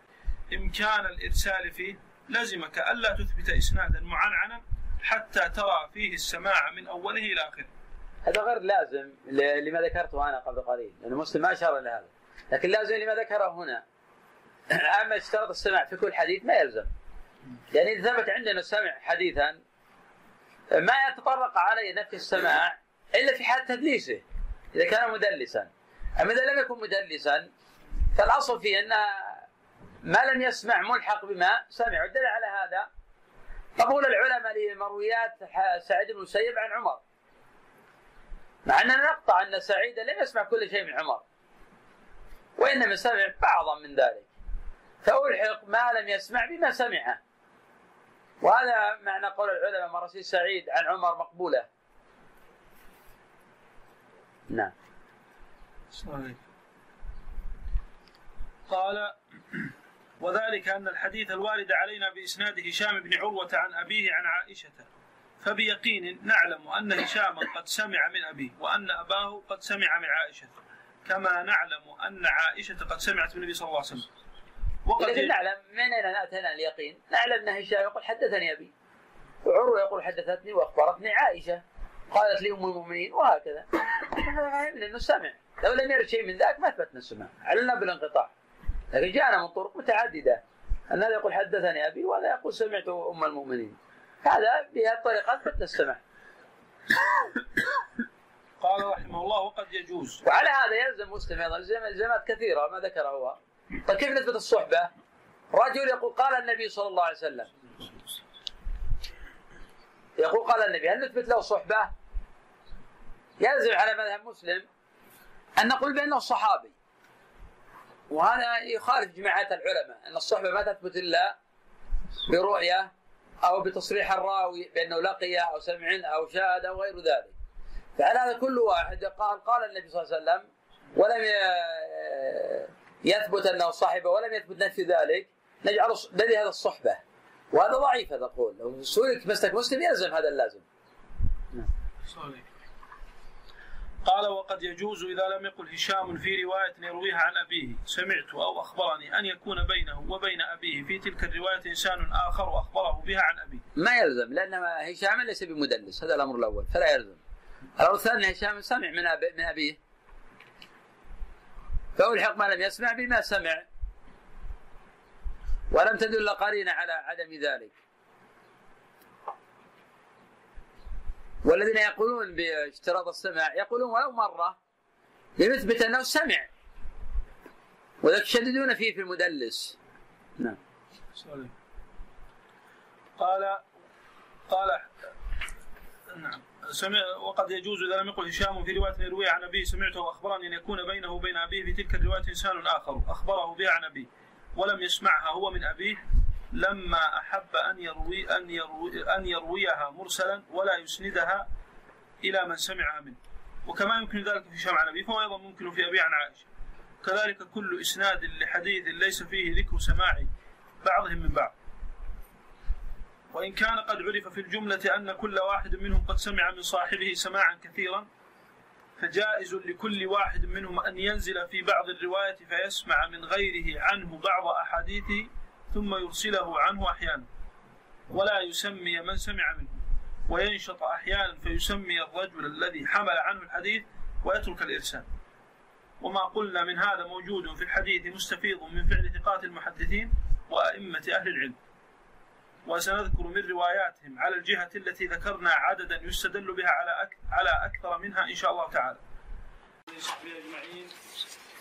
Speaker 1: إمكان الإرسال فيه لزمك ألا تثبت إسنادا معنعنا حتى ترى فيه السماع من أوله إلى آخره.
Speaker 2: هذا غير لازم لما ذكرته أنا قبل قليل لأن مسلم ما أشار إلى هذا لكن لازم لما ذكره هنا. أما اشترط السماع في كل حديث ما يلزم. يعني إذا ثبت عندنا سمع حديثا ما يتطرق عليه نفي السماع إلا في حال تدليسه إذا كان مدلسا. أما إذا لم يكن مدلسا فالأصل فيه أن ما لم يسمع ملحق بما سمع. والدليل على هذا قبول العلماء لمرويات سعيد بن المسيب عن عمر. مع أننا نقطع أن سعيد لم يسمع كل شيء من عمر وإنما سمع بعضا من ذلك. فألحق ما لم يسمع بما سمعه. وهذا معنى قول العلماء مراسيل سعيد عن عمر مقبولة. نعم.
Speaker 1: صحيح. قال وذلك أن الحديث الوارد علينا بإسناد هشام بن عروة عن أبيه عن عائشة. فبيقين نعلم أن هشاما قد سمع من أبيه وأن أباه قد سمع من عائشة. كما نعلم أن عائشة قد سمعت من النبي صلى الله عليه وسلم.
Speaker 2: لكن نعلم من أين أتينا اليقين؟ نعلم أن هشام يقول حدثني أبي. وعروة يقول حدثتني وأخبرتني عائشة. قالت لي أم المؤمنين وهكذا. فهمنا أنه سمع. لو لم يرد شيء من ذاك ما أثبتنا السماع. علنا بالانقطاع. لكن جاءنا من طرق متعددة. أن هذا يقول حدثني أبي وهذا يقول سمعت أم المؤمنين. هذا بهذه الطريقة أثبتنا السماع.
Speaker 1: قال رحمه الله وقد يجوز.
Speaker 2: وعلى هذا يلزم مسلم أيضا الزامات كثيرة ما ذكرها هو. طيب كيف نثبت الصحبة؟ رجل يقول قال النبي صلى الله عليه وسلم يقول قال النبي هل نثبت له صحبة؟ يلزم على مذهب مسلم أن نقول بأنه صحابي وهذا يخالف جماعات العلماء أن الصحبة ما تثبت إلا برؤية أو بتصريح الراوي بأنه لقي أو سمع أو شاهد أو غير ذلك فعلى هذا كل واحد قال قال النبي صلى الله عليه وسلم ولم يثبت أنه صاحب ولم يثبت نفي ذلك نجعل الذي هذا الصحبة. وهذا ضعيف هذا القول. لو سئلت مسلك مسلم يلزم هذا اللازم.
Speaker 1: قال وقد يجوز إذا لم يقل هشام في رواية يرويها عن أبيه. سمعت أو أخبرني أن يكون بينه وبين أبيه في تلك الرواية إنسان آخر وأخبره بها عن أبيه.
Speaker 2: ما يلزم لأن هشام ليس بمدلس. هذا الأمر الأول فلا يلزم. الأمر الثاني هشام سمع من أبي من أبيه. فألحق ما لم يسمع بما سمع ولم تدل قرينة على عدم ذلك. والذين يقولون باشتراط السمع يقولون ولو مرة لنثبت أنه سمع. وذلك يشددون فيه في المدلس. نعم.
Speaker 1: قال قال نعم. سمع وقد يجوز إذا لم يقل هشام في رواية يروي عن أبيه سمعته واخبرني أن يكون بينه وبين أبيه في تلك الرواية إنسان آخر. أخبره بها عن أبيه. ولم يسمعها هو من أبيه. لما أحب أن يروي أن يروي أن يرويها مرسلا ولا يسندها إلى من سمعها منه. وكما يمكن ذلك في هشام عن أبيه فهو أيضا ممكن في ابي عن عائشة. كذلك كل إسناد لحديث ليس فيه ذكر سماع بعضهم من بعض. وإن كان قد عرف في الجملة أن كل واحد منهم قد سمع من صاحبه سماعا كثيرا فجائز لكل واحد منهم أن ينزل في بعض الرواية فيسمع من غيره عنه بعض أحاديثه ثم يرسله عنه أحيانا. ولا يسمي من سمع منه. وينشط أحيانا فيسمي الرجل الذي حمل عنه الحديث ويترك الإرسال. وما قلنا من هذا موجود في الحديث مستفيض من فعل ثقات المحدثين وأئمة أهل العلم. وسنذكر من رواياتهم على الجهة التي ذكرنا عددا يستدل بها على على أكثر منها إن شاء الله تعالى. أجمعين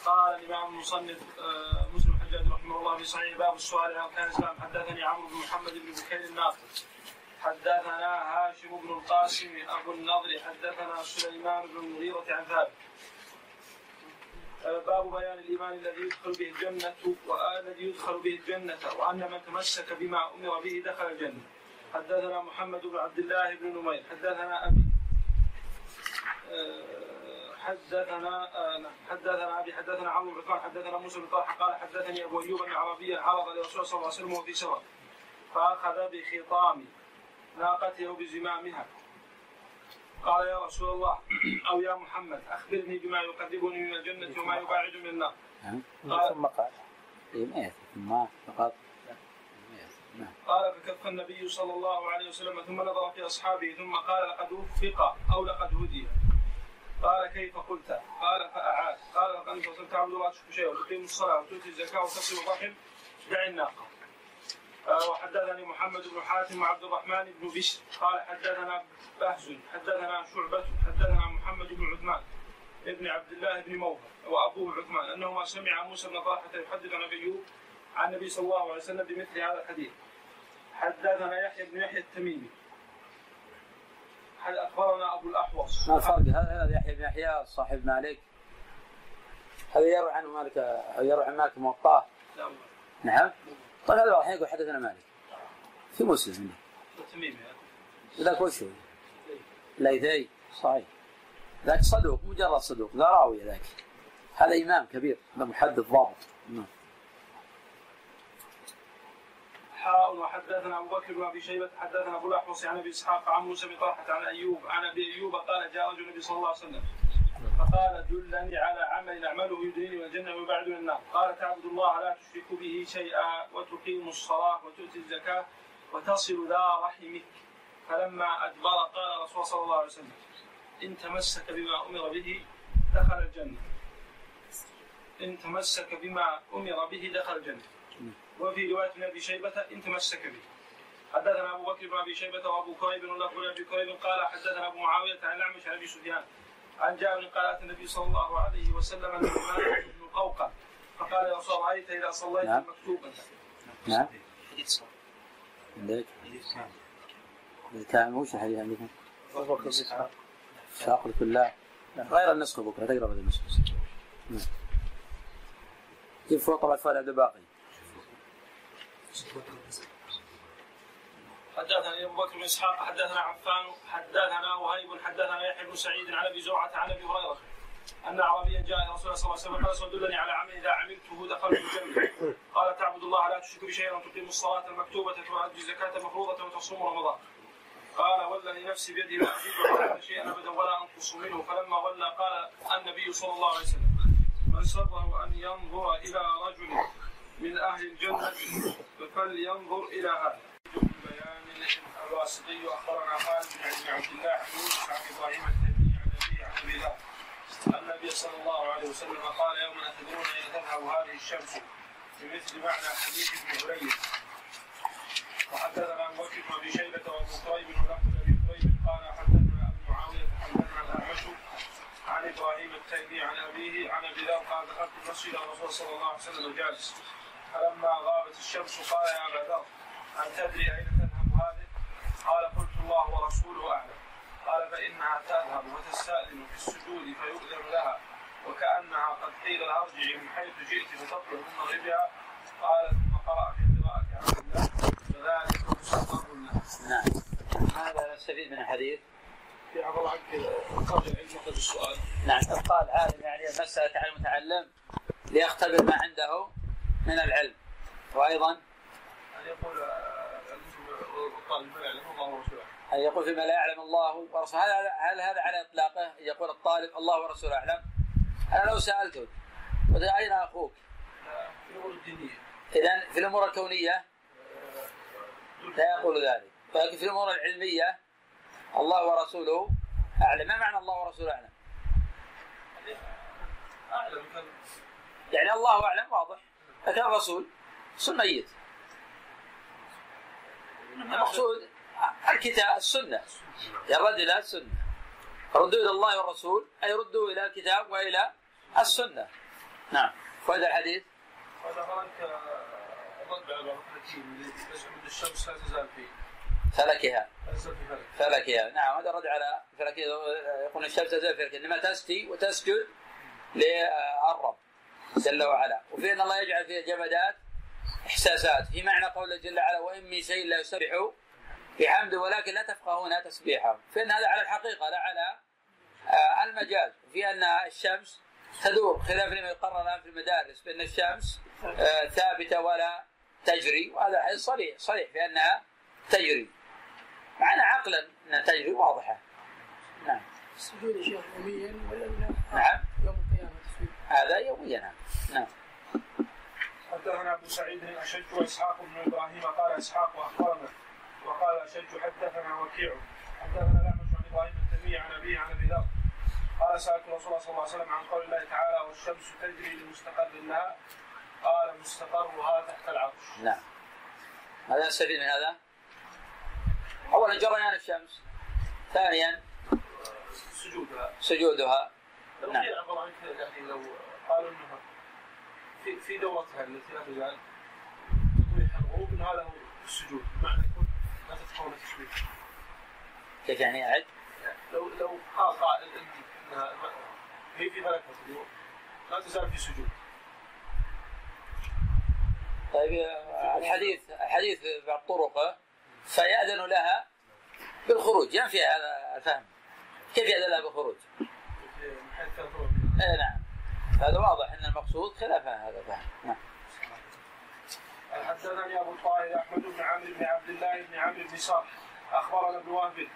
Speaker 1: قال الإمام المصنف آه، مسلم الحجاج رحمه الله في صحيح باب السؤال عن أركان الإسلام حدثني عمرو بن محمد بن بكير الناقد حدثنا هاشم بن القاسم أبو النضر حدثنا سليمان بن المغيرة عن ثابت باب بيان الإيمان الذي يدخل به الجنة والذي يدخل به الجنة وأن من تمسك بما أمر به دخل الجنة. حدثنا محمد بن عبد الله بن نمير حدثنا أبي آه، حدثنا آه، نعم، حدثنا أبي حدثنا عمرو بن عثمان حدثنا موسى بن طلحة قال حدثني أبو أيوب ان عربيا عرض لرسول صلى الله عليه وسلم وفي سفر فأخذ بخطام ناقته بزمامها قال يا رسول الله أو يا محمد أخبرني بما يقربني من الجنة وما يباعد من النار.
Speaker 2: قال ثم قال اي ما ثم فقط
Speaker 1: قال فكف النبي صلى الله عليه وسلم ثم نظر في أصحابه ثم قال لقد وفق أو لقد هدي. قال كيف قلت؟ قال فأعاد قال لقد انت تعبد الله تشرك شيئا وتقيم الصلاة وتؤتي الزكاة وتصل الرحم دع الناقة. وحدثني محمد بن حاتم وعبد الرحمن بن بشر. قال حدثنا بهز حدثنا شعبة حدثنا محمد بن عثمان ابن عبد الله بن موهب وأبوه عثمان أنهما سمع موسى بن طلحة يحدث عن ايوب عن النبي صلى الله عليه وسلم بمثل هذا الحديث. حدثنا يحيى بن يحيى التميمي. أخبرنا أبو الأحوص؟
Speaker 2: ما الفرق؟ هذا يحيى بن يحيى صاحب مالك. هذا يروي عنه مالك يروي عن مالك موطاه. نعم. طيب هذا الحين يقول حدثنا مالك. في مسلم
Speaker 1: التميمي
Speaker 2: ذاك وش هو؟ ليثي. صحيح. ذاك صدوق مجرد صدوق لا راوي ذاك. هذا إمام كبير هذا محدث ضابط. نعم.
Speaker 1: حاء وحدثنا أبو بكر بن أبي شيبة حدثنا أبو الأحوص عن أبي إسحاق عن موسى بن طلحة عن أيوب عن أبي أيوب قال جاء رجل النبي صلى الله عليه وسلم. فقال دلني على عمل اعمله من الجنه ويبعد من النار. قال تعبد الله لا تشرك به شيئا وتقيم الصلاة وتؤتي الزكاة وتصل ذا رحمك. فلما أدبر قال رسول صلى الله عليه وسلم إن تمسك بما أمر به دخل الجنة. إن تمسك بما أمر به دخل الجنة. وفي رواية ابن أبي شيبة إن تمسك به. حدثنا أبو بكر بن أبي شيبة وأبو كريب له أبي كريب قال حدثنا أبو معاوية عن الأعمش عن أبي سفيان. عن جابر قال اتى النبي صلى الله عليه وسلم من بن قوقع فقال يا رسول الله رايت إذا صليت
Speaker 2: نعم.
Speaker 1: مكتوبا؟
Speaker 2: نعم. عندك؟ كان وش الحديث
Speaker 5: إسحاق
Speaker 2: شاق كلها غير النسخ بكرة تقرا بدل النسخ نعم. جيب فوق طبعا فؤاد عبد الباقي؟
Speaker 1: حدثنا ابو بكر بن إسحاق حدثنا عفان حدثنا وهيب حدثنا يحيى بن سعيد عن أبي زرعة عن أبي هريرة أن أعرابيا جاء إلى رسول الله صلى الله عليه وسلم قال دلني على عمل إذا عملته دخلت الجنة. قال تعبد الله لا تشرك بشيء وتقيم الصلاة المكتوبة وتؤدي الزكاة المفروضه وتصوم رمضان. قال والذي نفسي بيده لا على شيئا ابدا ولا أنقص منه. فلما ولى قال النبي صلى الله عليه وسلم من سره أن ينظر إلى رجل من أهل الجنة فلينظر إلى هذا. الواسطي اخبرنا خالد بن عبد الله عن يونس عن إبراهيم التيمي عن ابي عن ابي ذر النبي صلى الله عليه وسلم قال يوم تدرون اين تذهب هذه الشمس بمثل معنى حديث ابن هريره وحدثنا ابو بكر بن ابي شيبه وابو كريب ولفظ ابي كريب قال حدثنا ابو معاويه حدثنا الاعمش عن إبراهيم التيمي عن ابيه عن ابي ذر قال دخلت المسجد الرسول صلى الله عليه وسلم جالس فلما غابت الشمس قال يا ابا ذر هل تدري أين؟ قال قلت الله ورسوله أعلم. قال فإنها تذهب وتستأذن في السجود فيؤذن لها. وكأنها قد قيل لها ارجعي من حيث جئت فتطلب من مغربها. قال ثم قرأ في قراءة عبد الله فذلك مستقر. له
Speaker 2: نعم. هذا نستفيد من الحديث.
Speaker 1: في الله عنك قبل العلم قبل السؤال.
Speaker 2: نعم. ابقاء العالم يعني المسألة على المتعلم ليختبر ما عنده من العلم. وأيضا
Speaker 1: ان يقول لا يعلم الله ورسوله
Speaker 2: أن يقول فيما لا يعلم الله ورسوله؟ هل هل هذا على إطلاقه؟ يقول الطالب الله ورسوله أعلم. أنا لو سألته قلت أين أخوك؟
Speaker 1: الأمور الدينيه
Speaker 2: إذا في الأمور الكونية لا يقول ذلك ولكن في الأمور العلمية الله ورسوله أعلم. ما معنى الله ورسوله أعلم؟
Speaker 1: اعلم كان
Speaker 2: يعني الله أعلم واضح لكن الرسول رسول ميت. المقصود الكتاب السنة. يرد إلى السنة. ردوا إلى الله والرسول أي ردوا إلى الكتاب وإلى السنة. نعم. وهذا الحديث؟
Speaker 1: هذا هناك رد على أن الشمس لا تزال في
Speaker 2: فلكها. فلكها. نعم هذا رد على فلكها. يقول الشمس تزال في فلكها إنما تسقي وتسجد للرب جل وعلا. وفي أن الله يجعل فيها جمادات إحساسات. في معنى قوله جل وعلا وإن من شيء لا يسبح بحمده ولكن لا تفقهون تسبيحه. فإن هذا على الحقيقة لا على آه، المجاز. وفي أن الشمس تدور خلاف لما يقرر الآن في المدارس بأن الشمس آه، ثابتة ولا تجري. وهذا حديث صريح صريح في أنها تجري. معنى عقلا أنها تجري واضحة. نعم.
Speaker 7: السجود يوميا ولا لا؟
Speaker 2: نعم.
Speaker 7: يوم القيامة؟
Speaker 2: هذا يوميا. نعم.
Speaker 1: حدثنا أبو سعيد الاشج واسحاق بن إبراهيم قال إسحاق واخبرنا وقال الاشج حدثنا وكيع. حدثنا الاعمش عن إبراهيم التميمي عن أبيه عن أبي ذر. قال سألت رسول الله صلى الله عليه وسلم عن قول الله تعالى والشمس تجري لمستقر لها. قال مستقرها تحت العرش.
Speaker 2: نعم. ماذا نستفيد من هذا؟ أولا جريان الشمس. ثانيا؟
Speaker 1: سجودها.
Speaker 2: سجودها. نعم.
Speaker 1: لو قالوا إنها في في دورتها التي لا تزال تطويح الغروب ان هذا هو السجود بمعنى يكون لا تتحول تسويق
Speaker 2: كيف يعني أعد؟
Speaker 1: لو لو قال قائل عندي انها هي في فلكها اليوم. لا تزال في سجود.
Speaker 2: طيب الحديث الحديث بعض طرقه. فيأذن لها بالخروج. ينفي هذا الفهم. كيف يأذن لها بالخروج؟
Speaker 1: من حيث
Speaker 2: اي نعم. هذا واضح إن المقصود خلاف هذا نعم.
Speaker 1: حدثني أبو الطاهر أحمد بن عمرو بن عبد الله بن عمرو بن صالح أخبرنا ابن وهب.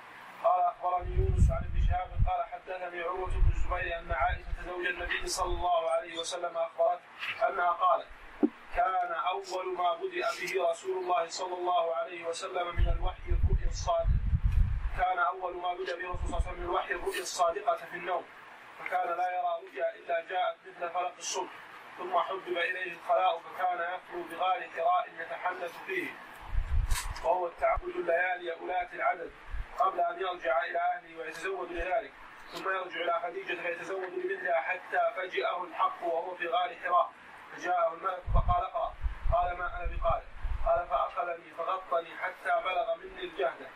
Speaker 1: قال أخبرني يونس عن ابن شهاب. قال حدثني عروة بن الزبير أن عائشة زوج النبي صلى الله عليه وسلم اخبرت أنها قالت كان أول ما بدأ به رسول الله صلى الله عليه وسلم من الوحي الرؤيا الصادق. كان أول ما بدأ به رسول الله صلى الله عليه وسلم من الوحي الرؤيا الصادقة في النوم. فكان لا يرى رؤيا إلا جاءت مثل فلق الصبح ثم حبب إليه الخلاء فكان يخلو بغار حراء يتحنث فيه. وهو التعبد الليالي أولات العدد قبل أن يرجع إلى أهله ويتزود لذلك ثم يرجع إلى خديجة فيتزود لمثلها حتى فجأه الحق وهو في غار حراء فجاءه الملك فقال اقرأ. قال ما أنا بقارئ؟ قال فأخذني فغطني حتى بلغ مني الجهد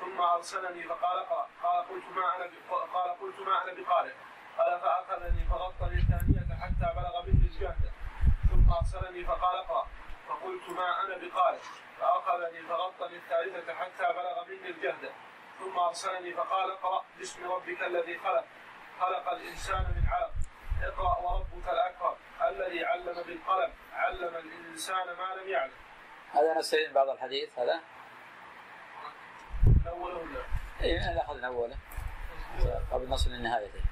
Speaker 1: ثم أرسلني فقال اقرأ. قال قلت ما أنا ب- قال قلت ما أنا بقارئ. قال فأخذني فغطني الثانية حتى بلغ مني الجهد ثم أرسلني فقال اقرأ. فقلت ما أنا بقارئ. فأخذني فغطني الثالثه حتى بلغ مني الجهد ثم أرسلني فقال اقرأ باسم ربك الذي خلق. خلق الإنسان من علق. اقرأ وربك الأكرم الذي علم بالقلم. علم الإنسان ما لم يعلم.
Speaker 2: هذا نستعين بعض الحديث هذا؟
Speaker 1: الأول ولا؟
Speaker 2: اي هذا اخذنا اوله قبل نصل لنهايته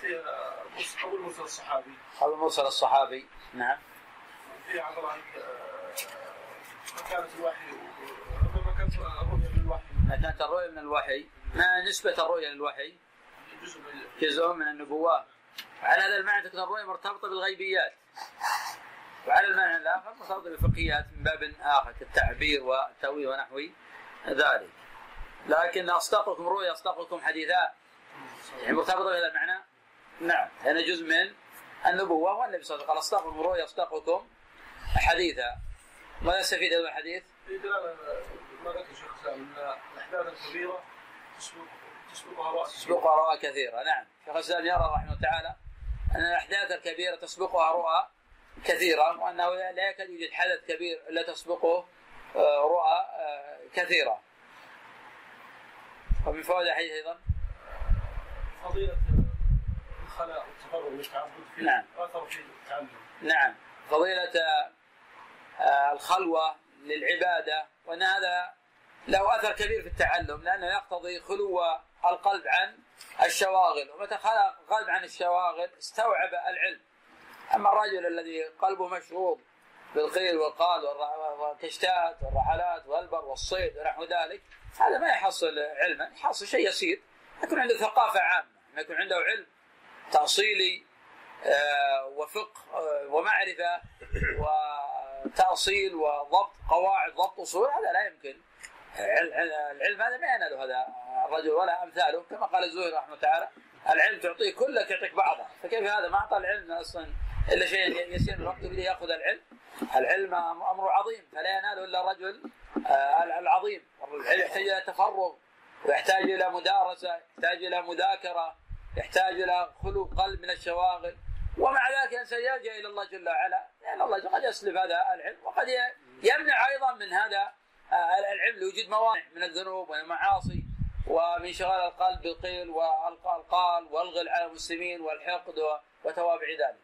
Speaker 1: في آه، مس- اول مرسل الصحابي.
Speaker 2: قبل مرسل الصحابي. نعم.
Speaker 1: في عبد الله آه، كانت الوحي ربما كانت الرؤيا بالوحي
Speaker 2: إذا كانت الرؤيا من الوحي. ما نسبة الرؤيا للوحي؟
Speaker 1: جزء من
Speaker 2: جزء من النبوات على هذا المعنى تكون الرؤيا مرتبطة بالغيبيات. وعلى المعنى الآخر مرتبطة بالفقهيات من باب آخر كالتعبير والتأويل ونحو ذلك. لكن أصدقكم رؤيا أصدقكم حديثا يعني مرتبطة بهذا المعنى؟ نعم. هذا جزء من النبوة والنبي صلى الله عليه وسلم قال أصدقكم رؤيا أصدقكم حديثا. ماذا يستفيد هذا الحديث؟
Speaker 1: ما ذكر شيخ الاحداث الكبيره تسبق تسبقها رؤى
Speaker 2: تسبقها رؤى كثيرة. نعم. شيخ الإسلام يرى رحمه الله تعالى أن الأحداث الكبيرة تسبقها رؤى كثيرة وأنه لا يكاد يوجد حدث كبير إلا تسبقه آه، رؤى آه، كثيرة. ومن فوائد الحديث أيضا؟
Speaker 1: فضيلة الخلاء والتفرغ والتعبد فيه.
Speaker 2: نعم.
Speaker 1: اثر في التعلم
Speaker 2: نعم. فضيلة آه، الخلوة للعبادة وأن هذا له أثر كبير في التعلم لأنه يقتضي خلو القلب عن الشواغل ومتى خلق القلب عن الشواغل استوعب العلم. أما الرجل الذي قلبه مشغول بالقيل والقال والكشتات والرحلات والبر والصيد ونحو ذلك هذا ما يحصل علما يحصل شيء يسير يكون عنده ثقافة عامة ما يكون عنده علم. تأصيلي آه، وفقه آه، ومعرفة وتأصيل وضبط قواعد ضبط أصول هذا لا يمكن. عل- عل- العلم هذا ما يناله هذا الرجل ولا أمثاله. كما قال الزهري رحمه الله تعالى العلم تعطيه كلك يعطيك بعضه. فكيف هذا؟ ما أعطى العلم أصلا إلا شيء يسير من الوقت يريد يأخذ العلم. العلم أمر عظيم فلا يناله إلا الرجل آه، العظيم. العلم يحتاج إلى تفرغ ويحتاج إلى مدارسة يحتاج إلى مذاكرة. يحتاج إلى خلو قلب من الشواغل. ومع ذلك الإنسان يلجأ إلى الله جل وعلا. لأن الله قد يسلب هذا العلم وقد يمنع أيضا من هذا آه، العلم لوجود موانع من الذنوب والمعاصي ومن شغال القلب بالقيل والقال والغل على المسلمين والحقد وتوابع ذلك.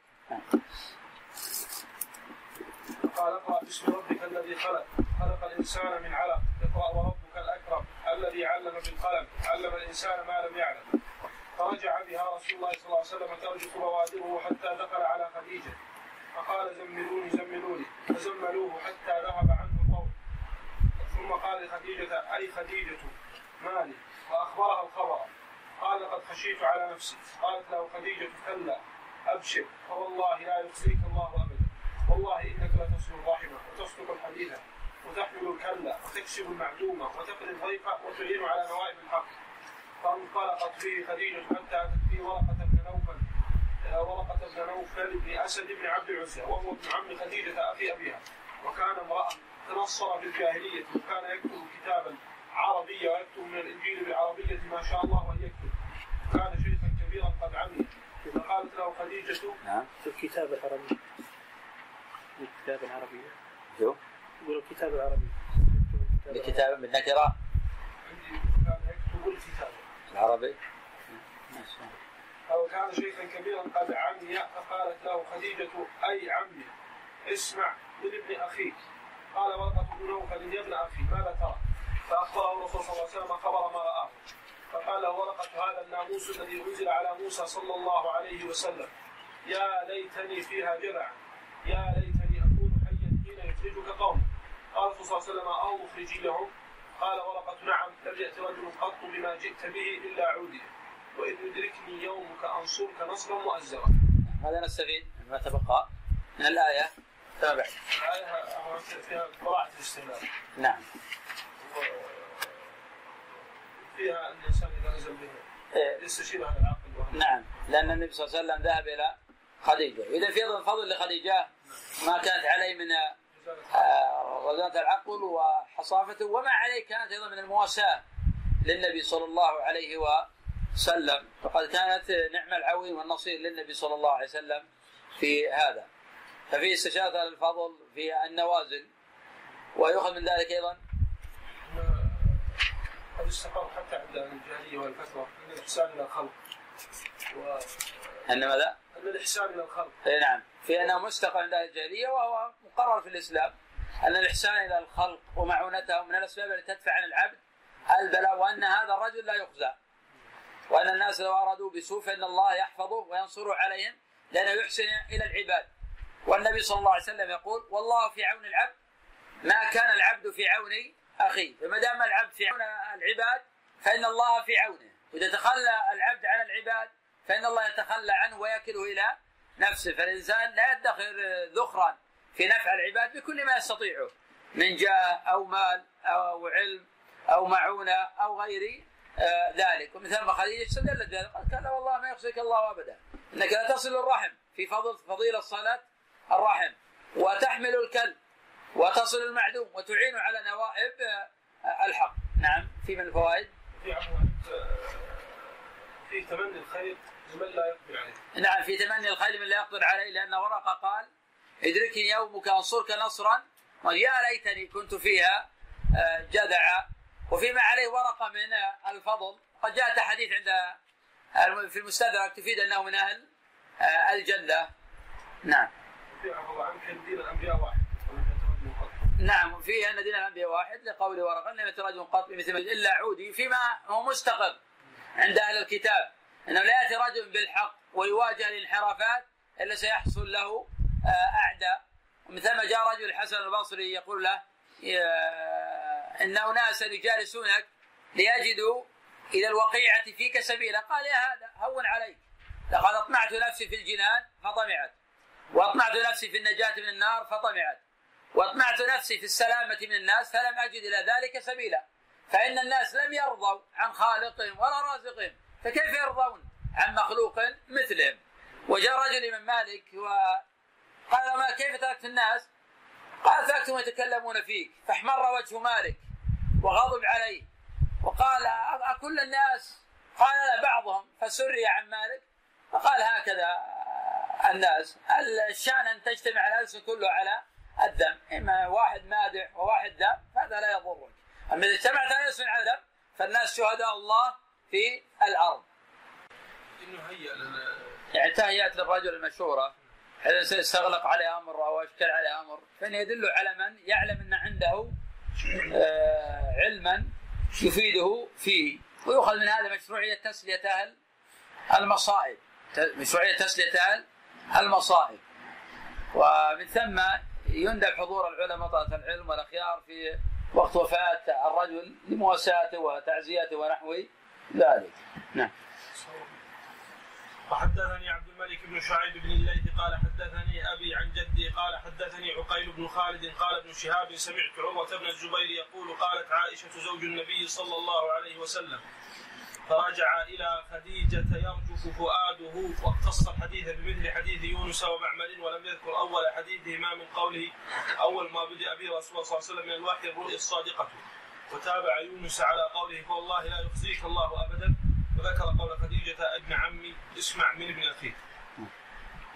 Speaker 1: قال اقرأ باسم ربك الذي خلق. خلق الإنسان من علق. اقرأ وربك الأكرم الذي علم بالقلم. علم الإنسان ما لم يعلم. فرجع بها رسول الله صلى الله عليه وسلم ترجف بوادره حتى دخل على خديجة. فقال زملوني زملوني. فزملوه حتى ذهب عنه القول ثم قال لخديجة أي خديجة؟ مالي فأخبرها الخبر. قال لقد خشيت على نفسي. قالت له خديجة كلا أبشر. فوالله لا يخزيك الله أبدا. والله إنك لتصل الرحمة وتصدق الحديث. وتحمل الكلا وتكسب المعدومة وتقري الضيف وتعين على نوائب الحق. فانطلقت به خديجة حتى اتت به ورقة بن نوفل آه، ورقة بن نوفل بن اسد بن عبد العزى وهو ابن عم خديجة أخي أبيها. وكان امرا تنصر في الجاهلية وكان يكتب كتابا عربيا ويكتب من الإنجيل بالعربية ما شاء الله ان يكتب. كان شيخا كبيرا قد عمي. فقالت له خديجة
Speaker 2: نعم.
Speaker 5: في الكتاب العربي. الكتاب العربي.
Speaker 2: شو؟
Speaker 5: يقول الكتاب العربي.
Speaker 2: بكتاب بالنكرة
Speaker 1: عندي كان يكتب الكتاب.
Speaker 2: العربي؟
Speaker 1: أو كان شيخا كبيرا قد عمي فقالت له خديجة أي عمي اسمع من ابن أخيك. قال ورقة بن نوفل يا ابن أخي ماذا ترى؟ فأخبره الرسول صلى الله عليه وسلم خبر ما رآه. فقال له ورقة هذا الناموس الذي أنزل على موسى صلى الله عليه وسلم. يا ليتني فيها جذعا يا ليتني أكون حيا حين يخرجك قوم قال صلى الله عليه وسلم أو مخرجيهم قال ورقة نعم لم يأت رجل قط بما جئت به إلا عودي. وإن يدركني يومك أنصرك نصرا مؤزرا.
Speaker 2: هذا نستفيد ما تبقى من الآية كما بعد
Speaker 1: الآية فيها براعة الاستهلاك
Speaker 2: نعم.
Speaker 1: فيها أن الإنسان إذا نزل به
Speaker 2: إيه.
Speaker 1: يستشير أهل العقل
Speaker 2: نعم. لأن النبي صلى الله عليه وسلم ذهب إلى خديجة. إذا في أيضا فضل لخديجة ما كانت عليه من رزانة العقل وحصافته وما عليه كانت أيضا من المواساة للنبي صلى الله عليه وسلم. وقد كانت نعم العون والنصير للنبي صلى الله عليه وسلم في هذا. ففي استشهاد الفضل في النوازل ويؤخذ من ذلك أيضا.
Speaker 1: قد استقر حتى عند الجاهلية والفتوى. إن الإحسان إلى الخلق. و...
Speaker 2: أن ماذا؟
Speaker 1: إن الإحسان إلى الخلق.
Speaker 2: اي نعم. في أنه مستقر عند أهل الجاهليه وهو مقرر في الإسلام أن الإحسان إلى الخلق ومعونتهم من الأسباب التي تدفع عن العبد البلاء وأن هذا الرجل لا يخزى. وأن الناس لو أرادوا بسوء فإن الله يحفظه وينصره عليهم لأنه يحسن إلى العباد. والنبي صلى الله عليه وسلم يقول والله في عون العبد ما كان العبد في عون أخيه. فما دام العبد في عون العباد فإن الله في عونه. وإذا تخلى العبد عن العباد فإن الله يتخلى عنه ويكله إلى نفسه فالانسان لا يدخر ذخرا في نفع العباد بكل ما يستطيعه من جاه أو مال أو علم أو معونة أو غير آه، ذلك. ومثل ما خديجه استدلت قالت لا والله ما يخزيك الله ابدا. إنك لا تصل الرحم في فضل فضيلة صلاه الرحم. وتحمل الكلب وتصل المعدوم وتعين على نوائب آه، الحق. نعم في من الفوائد؟
Speaker 1: في عفوا في تمني الخير. لمن لا يقدر عليه.
Speaker 2: نعم في تمني الخير من لا يقدر عليه لأن ورقة قال ادركني يومك أنصرك نصرا. ويا ليتني كنت فيها آه، جدعا وفيما عليه ورقة من آه، الفضل. قد جاءت حديث عند في المستدرك تفيد أنه من أهل آه، الجنة. نعم.
Speaker 1: في
Speaker 2: نعم وفيه أن دين الأنبياء واحد لقول ورقة لم يترجم قط بمثل إلا عودي فيما هو مستقر عند أهل الكتاب. أنه لا يأتي رجل بالحق ويواجه الانحرافات إلا سيحصل له آه، أعداء. ومثل ما جاء رجل الحسن البصري يقول له يا- إن أناسا يجالسونك ليجدوا إلى الوقيعة فيك سبيلا. قال يا هذا هون عليك. لقد أطمعت نفسي في الجنان فطمعت. وأطمعت نفسي في النجاة من النار فطمعت. وأطمعت نفسي في السلامة من الناس فلم أجد إلى ذلك سبيلا. فإن الناس لم يرضوا عن خالقهم ولا رازقهم. فكيف يرضون عن مخلوق مثلهم؟ وجاء رجل من مالك وقال ما كيف تركت الناس؟ قال تركتهم يتكلمون فيك. فاحمر وجه مالك وغضب عليه وقال أكل الناس؟ قال لا بعضهم. فسري عن مالك فقال هكذا الناس. الشأن أن تجتمع الألسن كله على الذم إما واحد مادح وواحد ذم فهذا لا يضرك. أما إذا اجتمعت الالسن على الذم فالناس شهداء الله في الأرض.
Speaker 1: إنه هيأ لنا
Speaker 2: يعني تهيأت للرجل المشهورة إذا استغلق عليه أمر أو أشكل عليه أمر. فإنه يدل على من يعلم أن عنده آه، علما يفيده فيه. ويؤخذ من هذا مشروعية تسلية أهل المصائب. ت- مشروعية تسلية أهل المصائب. ومن ثم يندب حضور العلماء طلبة العلم والأخيار في وقت وفاة الرجل لمواساته وتعزيته ونحو ذلك نعم.
Speaker 1: وحدثني عبد الملك بن شعيب بن الليث قال حدثني أبي عن جدي قال حدثني عقيل بن خالد قال ابن شهاب سمعت عروة بن الزبير يقول قالت عائشة زوج النبي صلى الله عليه وسلم. فرجع إلى خديجة يرجف فؤاده واقتص الحديث بمثل حديث يونس ومعمر ولم يذكر أول حديثهما من قوله أول ما بدأ به رسول الله صلى الله عليه وسلم من الوحي الرؤيا الصادقة. وتابع يونس على قوله فوالله لا يخزيك الله ابدا وذكر قول خديجة ابن عمي اسمع من ابن أخيك.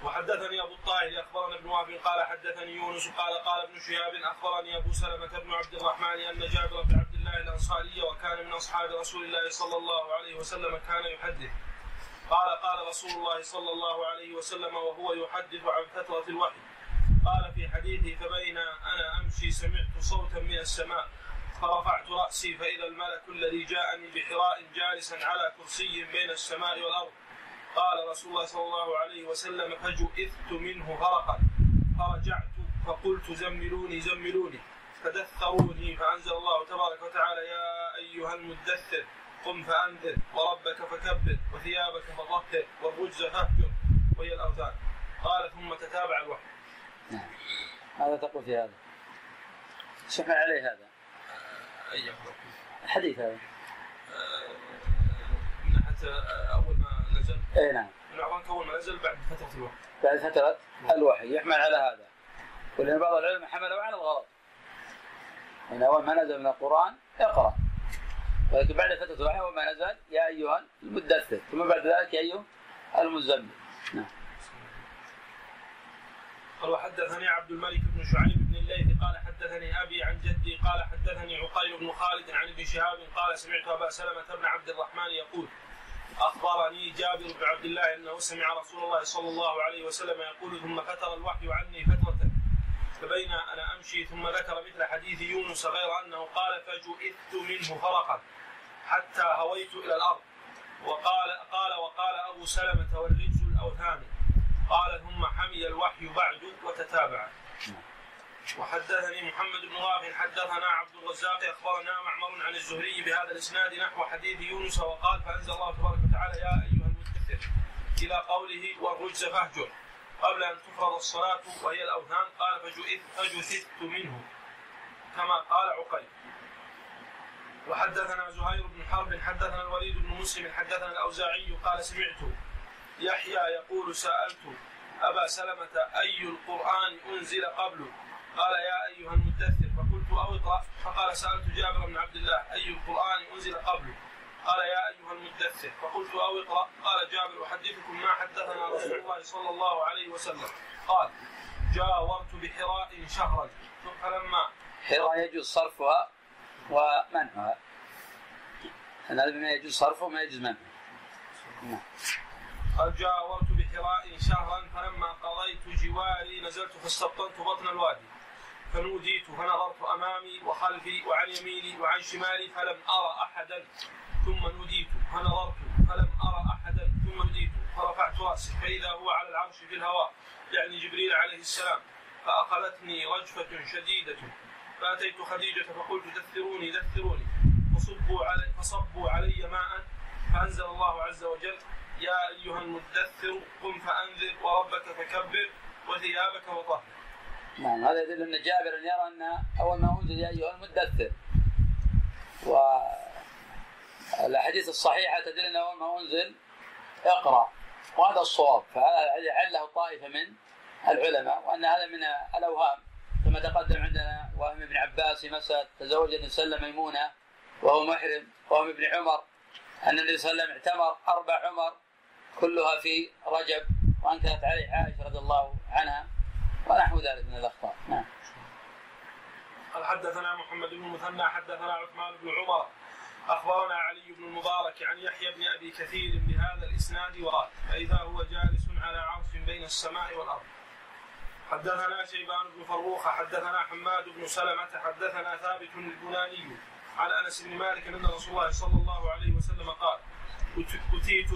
Speaker 1: وحدثني أبو الطاهر أخبرنا ابن وهب قال حدثني يونس قال قال ابن شهاب أخبرني أبو سلمة بن عبد الرحمن أن جابر بن عبد الله الأنصاري وكان من أصحاب رسول الله صلى الله عليه وسلم كان يحدث. قال قال رسول الله صلى الله عليه وسلم وهو يحدث عن فترة الوحي. قال في حديثه فبين أنا أمشي سمعت صوتا من السماء. فرفعت رأسي فإذا الملك الذي جاءني بحراء جالسا على كرسي بين السماء والأرض. قال رسول الله صلى الله عليه وسلم فجئت منه غرقا فرجعت فقلت زملوني زملوني. فدثروني فأنزل الله تبارك وتعالى يا أيها المدثر قم فأنذر وربك فكبر وثيابك فطهر والرجز فاهجر وهي الأوثان. قال ثم تتابع الوحي.
Speaker 2: هذا تقول في هذا؟ شكل عليه هذا. الحديث هذا.
Speaker 1: من حتى أول ما نزل.
Speaker 2: اي نعم.
Speaker 1: أول ما نزل بعد فترة الوحي
Speaker 2: بعد فترة الوحي يحمل على هذا. ولأن بعض العلماء حملوا على الغلط. من أول ما نزل من القرآن اقرأ. ولكن بعد فترة الوحي وما نزل يا أيها المدثر. ثم بعد ذلك يا أيها المزمل.
Speaker 1: قال وحدثني عبد الملك بن شعيب بن الليث قال حدثني أبي عن جدي قال حدثني عقيل بن خالد عن ابن شهاب قال سمعت أبا سلمة بن عبد الرحمن يقول أخبرني جابر بن عبد الله أنه سمع رسول الله صلى الله عليه وسلم يقول ثم فتر الوحي عني فترة فبين أنا أمشي ثم ذكر مثل حديث يونس غير أنه قال فجئت منه فرقا حتى هويت إلى الأرض. وقال قال وقال أبو سلمة والرجز الأوثان. قال ثم حمي الوحي بعد وتتابع. وحدثني محمد بن غافل حدثنا عبد الرزاق أخبرنا معمر عن الزهري بهذا الإسناد نحو حديث يونس وقال فأنزل الله تبارك وتعالى يا أيها المدثر إلى قوله والرجز فاهجر قبل أن تفرض الصلاة وهي الأوثان قال فجثثت منه كما قال عقيل. وحدثنا زهير بن حرب حدثنا الوليد بن مسلم حدثنا الأوزاعي قال سمعت يحيى يقول سألت. أبا سلمة أي القرآن أنزل قبله؟ قال يا أيها المدثر فقلت أو اقرأ فقال سألت جابر بن عبد الله أي القرآن أنزل قبله؟ قال يا أيها المدثر فقلت أو اقرأ قال جابر أحدثكم ما حدثنا رسول الله صلى الله عليه وسلم. قال جاورت بحراء شهرا فلما
Speaker 2: حراء يجوز صرفها ومنعها. هذا ما يجوز صرفه وما يجوز منعه نعم.
Speaker 1: قد جاورت بحراء شهرا فلما قضيت جواري نزلت فاستبطنت بطن الوادي. فنوديت فنظرت أمامي وخلفي وعن يميني وعن شمالي فلم أرى أحدا؟ ثم نوديت فنظرت فلم أرى أحدا. ثم نوديت فرفعت رأسي. فإذا هو على العرش في الهواء يعني جبريل عليه السلام. فأخذتني رجفه شديدة. فأتيت خديجة فقلت دثروني دثروني. فصبوا علي فصبوا علي ماء. فأنزل الله عز وجل يا أيها المدثر قم فأنذر وربك فكبر وثيابك فطهر
Speaker 2: نعم. هذا يدل أن جابر يرى أن أول ما أنزل يا أيها المدثر. والأحاديث الصحيحة تدل أن أول ما أنزل اقرأ وهذا الصواب. فهذا عله طائفة من العلماء وأن هذا من الأوهام. كما تقدم عندنا وهم ابن عباس في مسألة تزوج النبي صلى الله عليه وسلم ميمونة وهو محرم وهم ابن عمر. أن النبي صلى الله عليه وسلم اعتمر أربع عمر كلها في رجب وأنكرت عليه عائشة رضي الله عنها. ونحو ذلك من الأخطاء. نعم.
Speaker 1: قال حدثنا محمد بن مثنى حدثنا عثمان بن عمر. أخبرنا علي بن المبارك عن يحيى بن أبي كثير بهذا الإسناد وقال فإذا هو جالس على عرش بين السماء والأرض. حدثنا شيبان بن فروخ حدثنا حماد بن سلمة حدثنا ثابت البناني عن أنس بن مالك أن رسول الله صلى الله عليه وسلم قال أتيت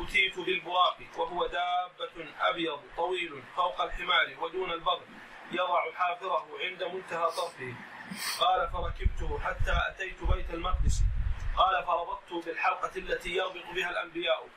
Speaker 1: أتيت بالبراق وهو دابة أبيض طويل فوق الحمار ودون البغل يضع حافره عند منتهى طرفه. قال فركبته حتى أتيت بيت المقدس. قال فربطت بالحلقة التي يربط بها الأنبياء.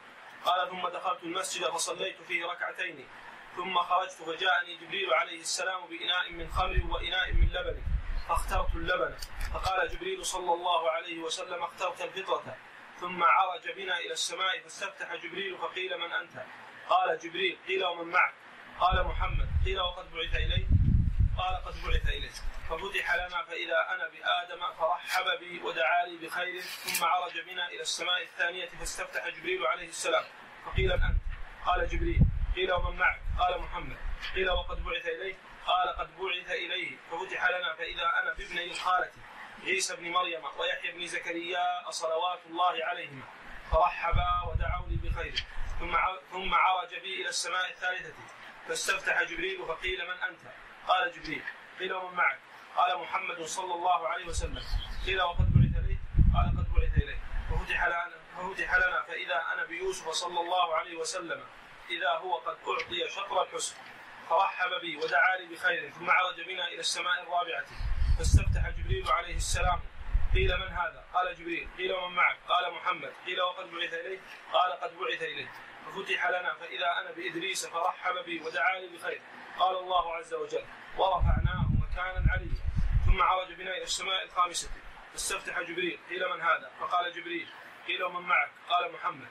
Speaker 1: قال ثم دخلت المسجد فصليت فيه ركعتين ثم خرجت فجاءني جبريل عليه السلام بإناء من خمر وإناء من لبن فاخترت اللبن. فقال جبريل صلى الله عليه وسلم اخترت الفطرة. ثم عرج بنا إلى السماء فاستفتح جبريل فقيل من أنت؟ قال جبريل قيل ومن معك؟ قال محمد قيل وقد بعث اليه؟ قال قد بعث اليه ففتح لنا فإذا أنا بآدم فرحب بي ودعا لي بخير ثم عرج بنا إلى السماء الثانية فاستفتح جبريل عليه السلام فقيل من أنت؟ قال جبريل قيل ومن معك؟ قال محمد قيل وقد بعث اليه؟ قال قد بعث إليه ففتح لنا فإذا أنا بابني الخالة عيسى بن مريم ويحيى بن زكريا صلوات الله عليهما. فرحبا ودعوا لي بخير. ثم ثم عرج بي إلى السماء الثالثة. فاستفتح جبريل فقيل من أنت؟ قال جبريل قيل ومن معك؟ قال محمد صلى الله عليه وسلم. قيل وقد بعث اليه؟ قال قد بعث اليه ففتح لنا ففتح لنا فإذا أنا بيوسف صلى الله عليه وسلم إذا هو قد أعطي شطر الحسن. فرحب بي ودعا لي بخير. ثم عرج بنا إلى السماء الرابعة. فاستفتح جبريل عليه السلام قيل من هذا؟ قال جبريل قيل ومن معك؟ قال محمد قيل وقد بعث اليه؟ قال قد بعث اليه ففتح لنا فإذا أنا بإدريس فرحب بي ودعا لي بخير قال الله عز وجل ورفعناه مكانا عليا ثم عرج بنا إلى السماء الخامسة فاستفتح جبريل قيل من هذا؟ فقال جبريل قيل ومن معك؟ قال محمد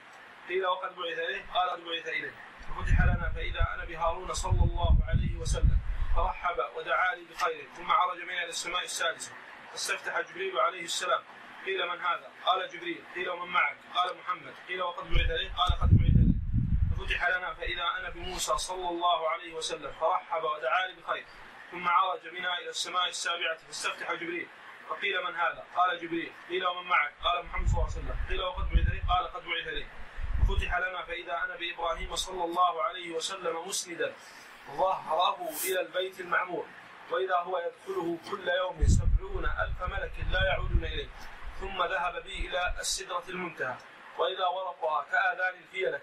Speaker 1: قيل وقد بعث اليه؟ قال قد بعث اليه ففتح لنا فإذا أنا بهارون صلى الله عليه وسلم فرحب ودعا لي بخير ثم عرج بنا إلى السماء السادسة. فاستفتح جبريل عليه السلام. قيل من هذا؟ قال جبريل. قيل ومن معك؟ قال محمد. قيل وقد بعث إليه؟ قال قد بعث إليه ففتح لنا فإذا أنا بموسى صلى الله عليه وسلم. فرحب ودعا لي بخير. ثم عرج بنا إلى السماء السابعة. فاستفتح جبريل. فقيل من هذا؟ قال جبريل. قيل ومن معك؟ قال محمد صلى الله عليه وسلم. قيل وقد بعث إليه؟ قال قد بعث إليه فتح لنا فإذا أنا بإبراهيم صلى الله عليه وسلم مسندا. ظهره إلى البيت المعمور وإذا هو يدخله كل يوم سبعون ألف ملك لا يعودون إليه ثم ذهب بي إلى السدرة المنتهى وإذا ورقها كآذان الفيلة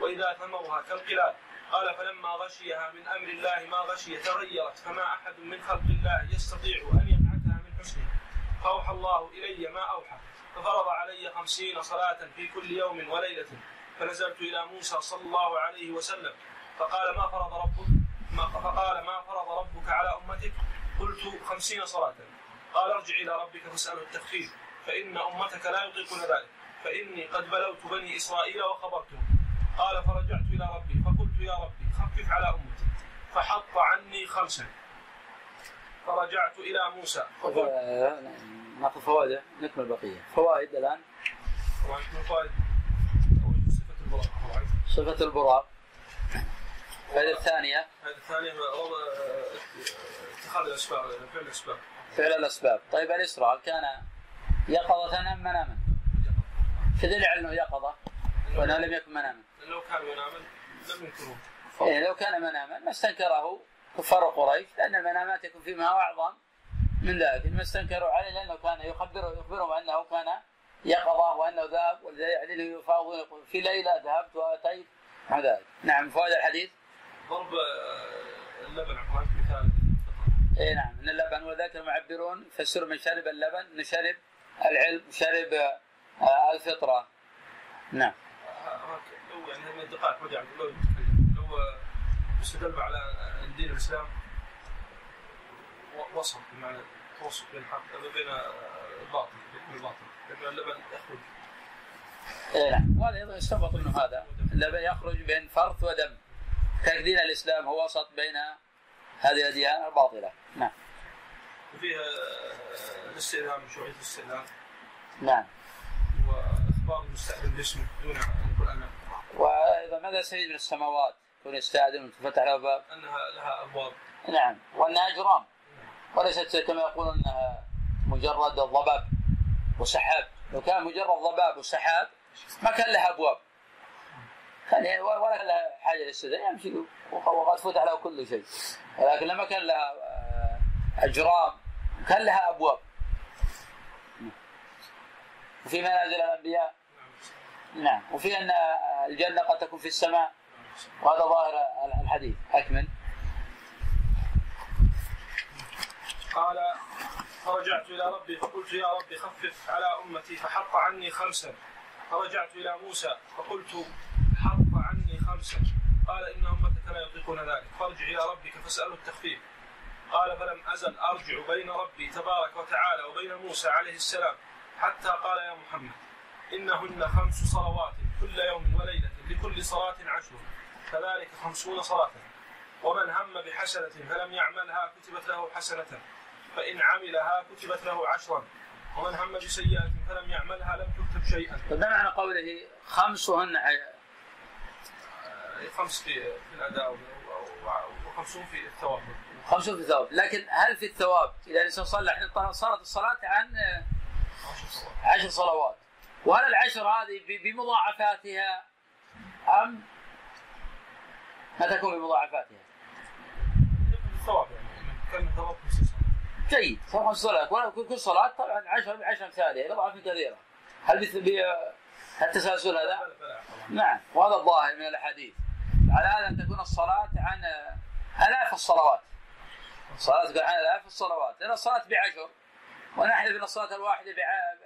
Speaker 1: وإذا ثمرها كالقلال. قال فلما غشيها من أمر الله ما غشي تغيرت فما أحد من خلق الله يستطيع أن ينعتها من حسنها فأوحى الله إلي ما أوحى ففرض علي خمسين صلاة في كل يوم وليلة فنزلت إلى موسى صلى الله عليه وسلم فقال ما فرض ربك؟ فقال ما فرض ربك على أمتك؟ قلت خمسين صلاة. قال ارجع إلى ربك فاسأله التخفيف. فإن أمتك لا يطيقون ذلك. فإني قد بلوت بني إسرائيل وخبرتهم. قال فرجعت إلى ربي. فقلت يا ربي خفف على أمتي. فحط عني خمسا. فرجعت إلى موسى.
Speaker 2: نأخذ فوائد نكمل بقيه فوائد
Speaker 1: من فوائد. صفة البراءة. طبعا
Speaker 2: صفه البراق الفائده الثانية.
Speaker 1: هذه الثانية اتخاذ الأسباب فعل الأسباب.
Speaker 2: فعل الأسباب. طيب الاسراء كان يقظة أم مناما؟ في دليل على أنه يقظة وأنه لم يكن مناما.
Speaker 1: لو كان مناما لم ينكروه.
Speaker 2: إيه لو كان مناما ما استنكره كفار قريش لأن المنامات يكون فيها أعظم من ذلك. ما استنكروا عليه لأنه كان يخبره يخبرهم انه كان يقظة وأنه ذهب ولذلك يعني يقول في ليلة ذهبت وأتيت مع ذلك. نعم فوائد الحديث.
Speaker 1: ضرب آه، اللبن عفوا مثال
Speaker 2: إي نعم ان اللبن وذاك المعبرون فسروا من شرب اللبن انه شرب العلم شرب آه، الفطرة. نعم.
Speaker 1: لو يعني من الدقائق ودي لو لو استدل على ان دين الإسلام و- وسط بمعنى توسط بين الحق بين الباطل بين الباطل لأن اللبن يخرج.
Speaker 2: إي نعم. وهذا أيضا يستنبط منه هذا. اللبن يخرج بين فرث ودم. كان دين الإسلام هو وسط بين هذه الأديان الباطلة. نعم.
Speaker 1: وفيها الاستئذان مشروعيه الاستئذان
Speaker 2: نعم.
Speaker 1: وأخبار المستأذن باسمه دون أن يقول أنا
Speaker 2: وأيضا ماذا يستفيد من السماوات كون يستاذن وتفتح له باب
Speaker 1: أنها لها أبواب.
Speaker 2: نعم. وأنها اجرام وليست كما يقولون أنها مجرد ضباب وسحاب. لو كان مجرد ضباب وسحاب ما كان لها أبواب. يعني ولا لها حاجة للاستئذان يمشي وقد فتح له كل شيء. ولكن لما كان لها آه، اجرام كان لها أبواب. وفي منازل الأنبياء. نعم. وفي أن الجنة قد تكون في السماء. وهذا ظاهر الحديث. أكمل.
Speaker 1: قال فرجعت إلى ربي فقلت يا ربي خفف على أمتي فحط عني خمسا. فرجعت إلى موسى فقلت خمسا قال إن أمتك لا يطيقون ذلك. فارجع إلى ربك فاسأله التخفيف. قال فلم أزل أرجع بين ربي تبارك وتعالى وبين موسى عليه السلام حتى قال يا محمد إنهن خمس صلوات كل يوم وليلة لكل صلاة عشر. فذلك خمسون صلاة. ومن هم بحسنة فلم يعملها كتبت له حسنة. فإن عملها كتبت له عشرا. ومن هم بسيئة فلم يعملها لم تكتب شيئا.
Speaker 2: فما معنى قوله خمسهن
Speaker 1: خمس في في الأداء و- و- وخمسون في الثواب.
Speaker 2: خمسون في الثواب. لكن هل في الثواب؟ إذا الإنسان صلى إحنا صارت الصلاة عن
Speaker 1: عشر صلوات.
Speaker 2: وهل العشر هذه ب- بمضاعفاتها أم ما تكون بمضاعفاتها؟
Speaker 1: الثواب يعني صلوات.
Speaker 2: جيد. صار خمس صلوات. ولا كل صلاة طبعا عشر بعشر امثالها اضعاف كثيرة. هل ب- التسلسل هذا؟ نعم. وهذا الظاهر من الأحاديث. على أن تكون الصلاة عن آلاف الصلوات. الصلاة تكون عن آلاف الصلوات. لأن الصلاة بعشر ونحذف ان الصلاة الواحدة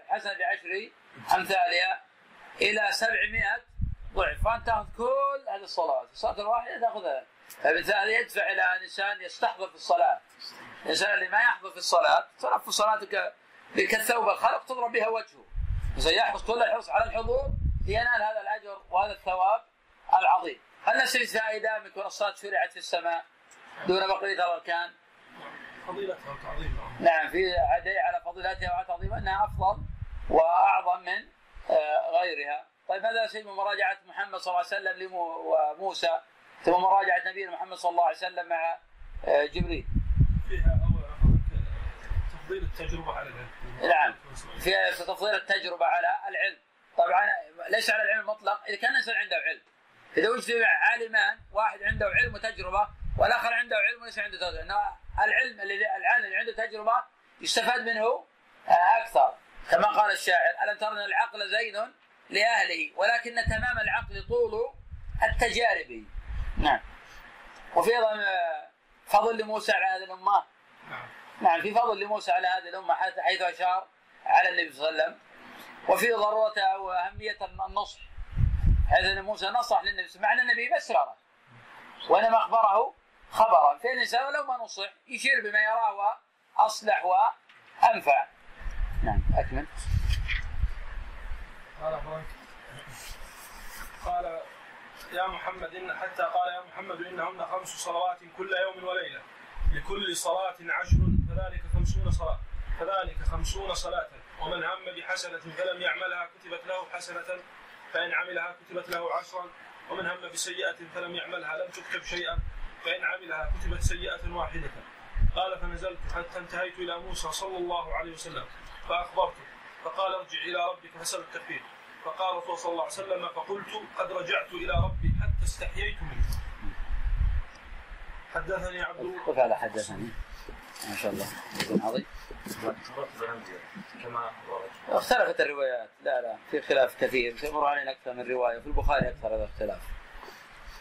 Speaker 2: حسنة بعشر أمثالها إلى 700 ضعف. فأنت تأخذ كل هذه الصلوات. الصلاة الواحدة تاخذها فبالتالي يدفع إلى أن الإنسان يستحضر في الصلاة. الإنسان اللي ما يحضر في الصلاة تلف صلاتك كالثوب الخلق تضرب بها وجهه. الانسان يحرص كل الحرص على الحضور لينال هذا الأجر وهذا الثواب العظيم. هل نستفيد فائده من كون الصلاه شرعت في السماء دون بقيه الاركان
Speaker 1: فضيلتها وتعظيمها.
Speaker 2: نعم في عدي على فضيلتها وعلى تعظيمها أنها أفضل وأعظم من آه، غيرها. طيب ماذا سيما مراجعة محمد صلى الله عليه وسلم لمو- وموسى ثم مراجعة نبينا محمد صلى الله عليه وسلم مع آه، جبريل.
Speaker 1: فيها أول تفضيل التجربة على العلم.
Speaker 2: نعم في في تفضيل التجربة على العلم. طبعا ليس على العلم المطلق إذا كان الإنسان عنده علم. إذا وجد عالمان واحد عنده علم وتجربة والآخر عنده علم وليس عنده تجربة. إنه العلم الذي العالم اللي عنده تجربة يستفاد منه آه، أكثر. كما قال الشاعر ألم تر ان العقل زين لأهله ولكن تمام العقل طول التجارب. نعم. وفي أيضا آه، فضل لموسى على هذه الأمة. نعم. في فضل لموسى على هذه الأمة حتى- حيث أشار على النبي صلى الله عليه وسلم. وفي ضروره أو اهميه النصح. ان موسى نصح للنبي مع ان النبي بشر وانما أخبره خبرا. فالانسان لو ما نصح يشير بما يراه اصلح وأنفع. نعم أكمل.
Speaker 1: قال قال يا محمد إن حتى قال يا محمد إنهن خمس صلوات كل يوم وليلة. لكل صلاة عشر فذلك خمسون صلاة. فذلك خمسون صلاة. ومن هم بحسنة فلم يعملها كتبت له حسنة. فإن عملها كتبت له عشرا ومن هم بسيئة فلم يعملها لم تكتب شيئا فإن عملها كتبت سيئة واحدة. قال فنزلت حتى انتهيت إلى موسى صلى الله عليه وسلم فأخبرته فقال ارجع إلى ربك فسل التكفير فقال الرسول صلى الله عليه وسلم فقلت قد رجعت إلى ربي حتى استحييت منه. حدثني عبد الله.
Speaker 2: على حدثني؟ ما شاء الله. عظيم. اختلفت الروايات. لا لا في خلاف كثير. تمر علينا أكثر من رواية في البخاري أكثر هذا الاختلاف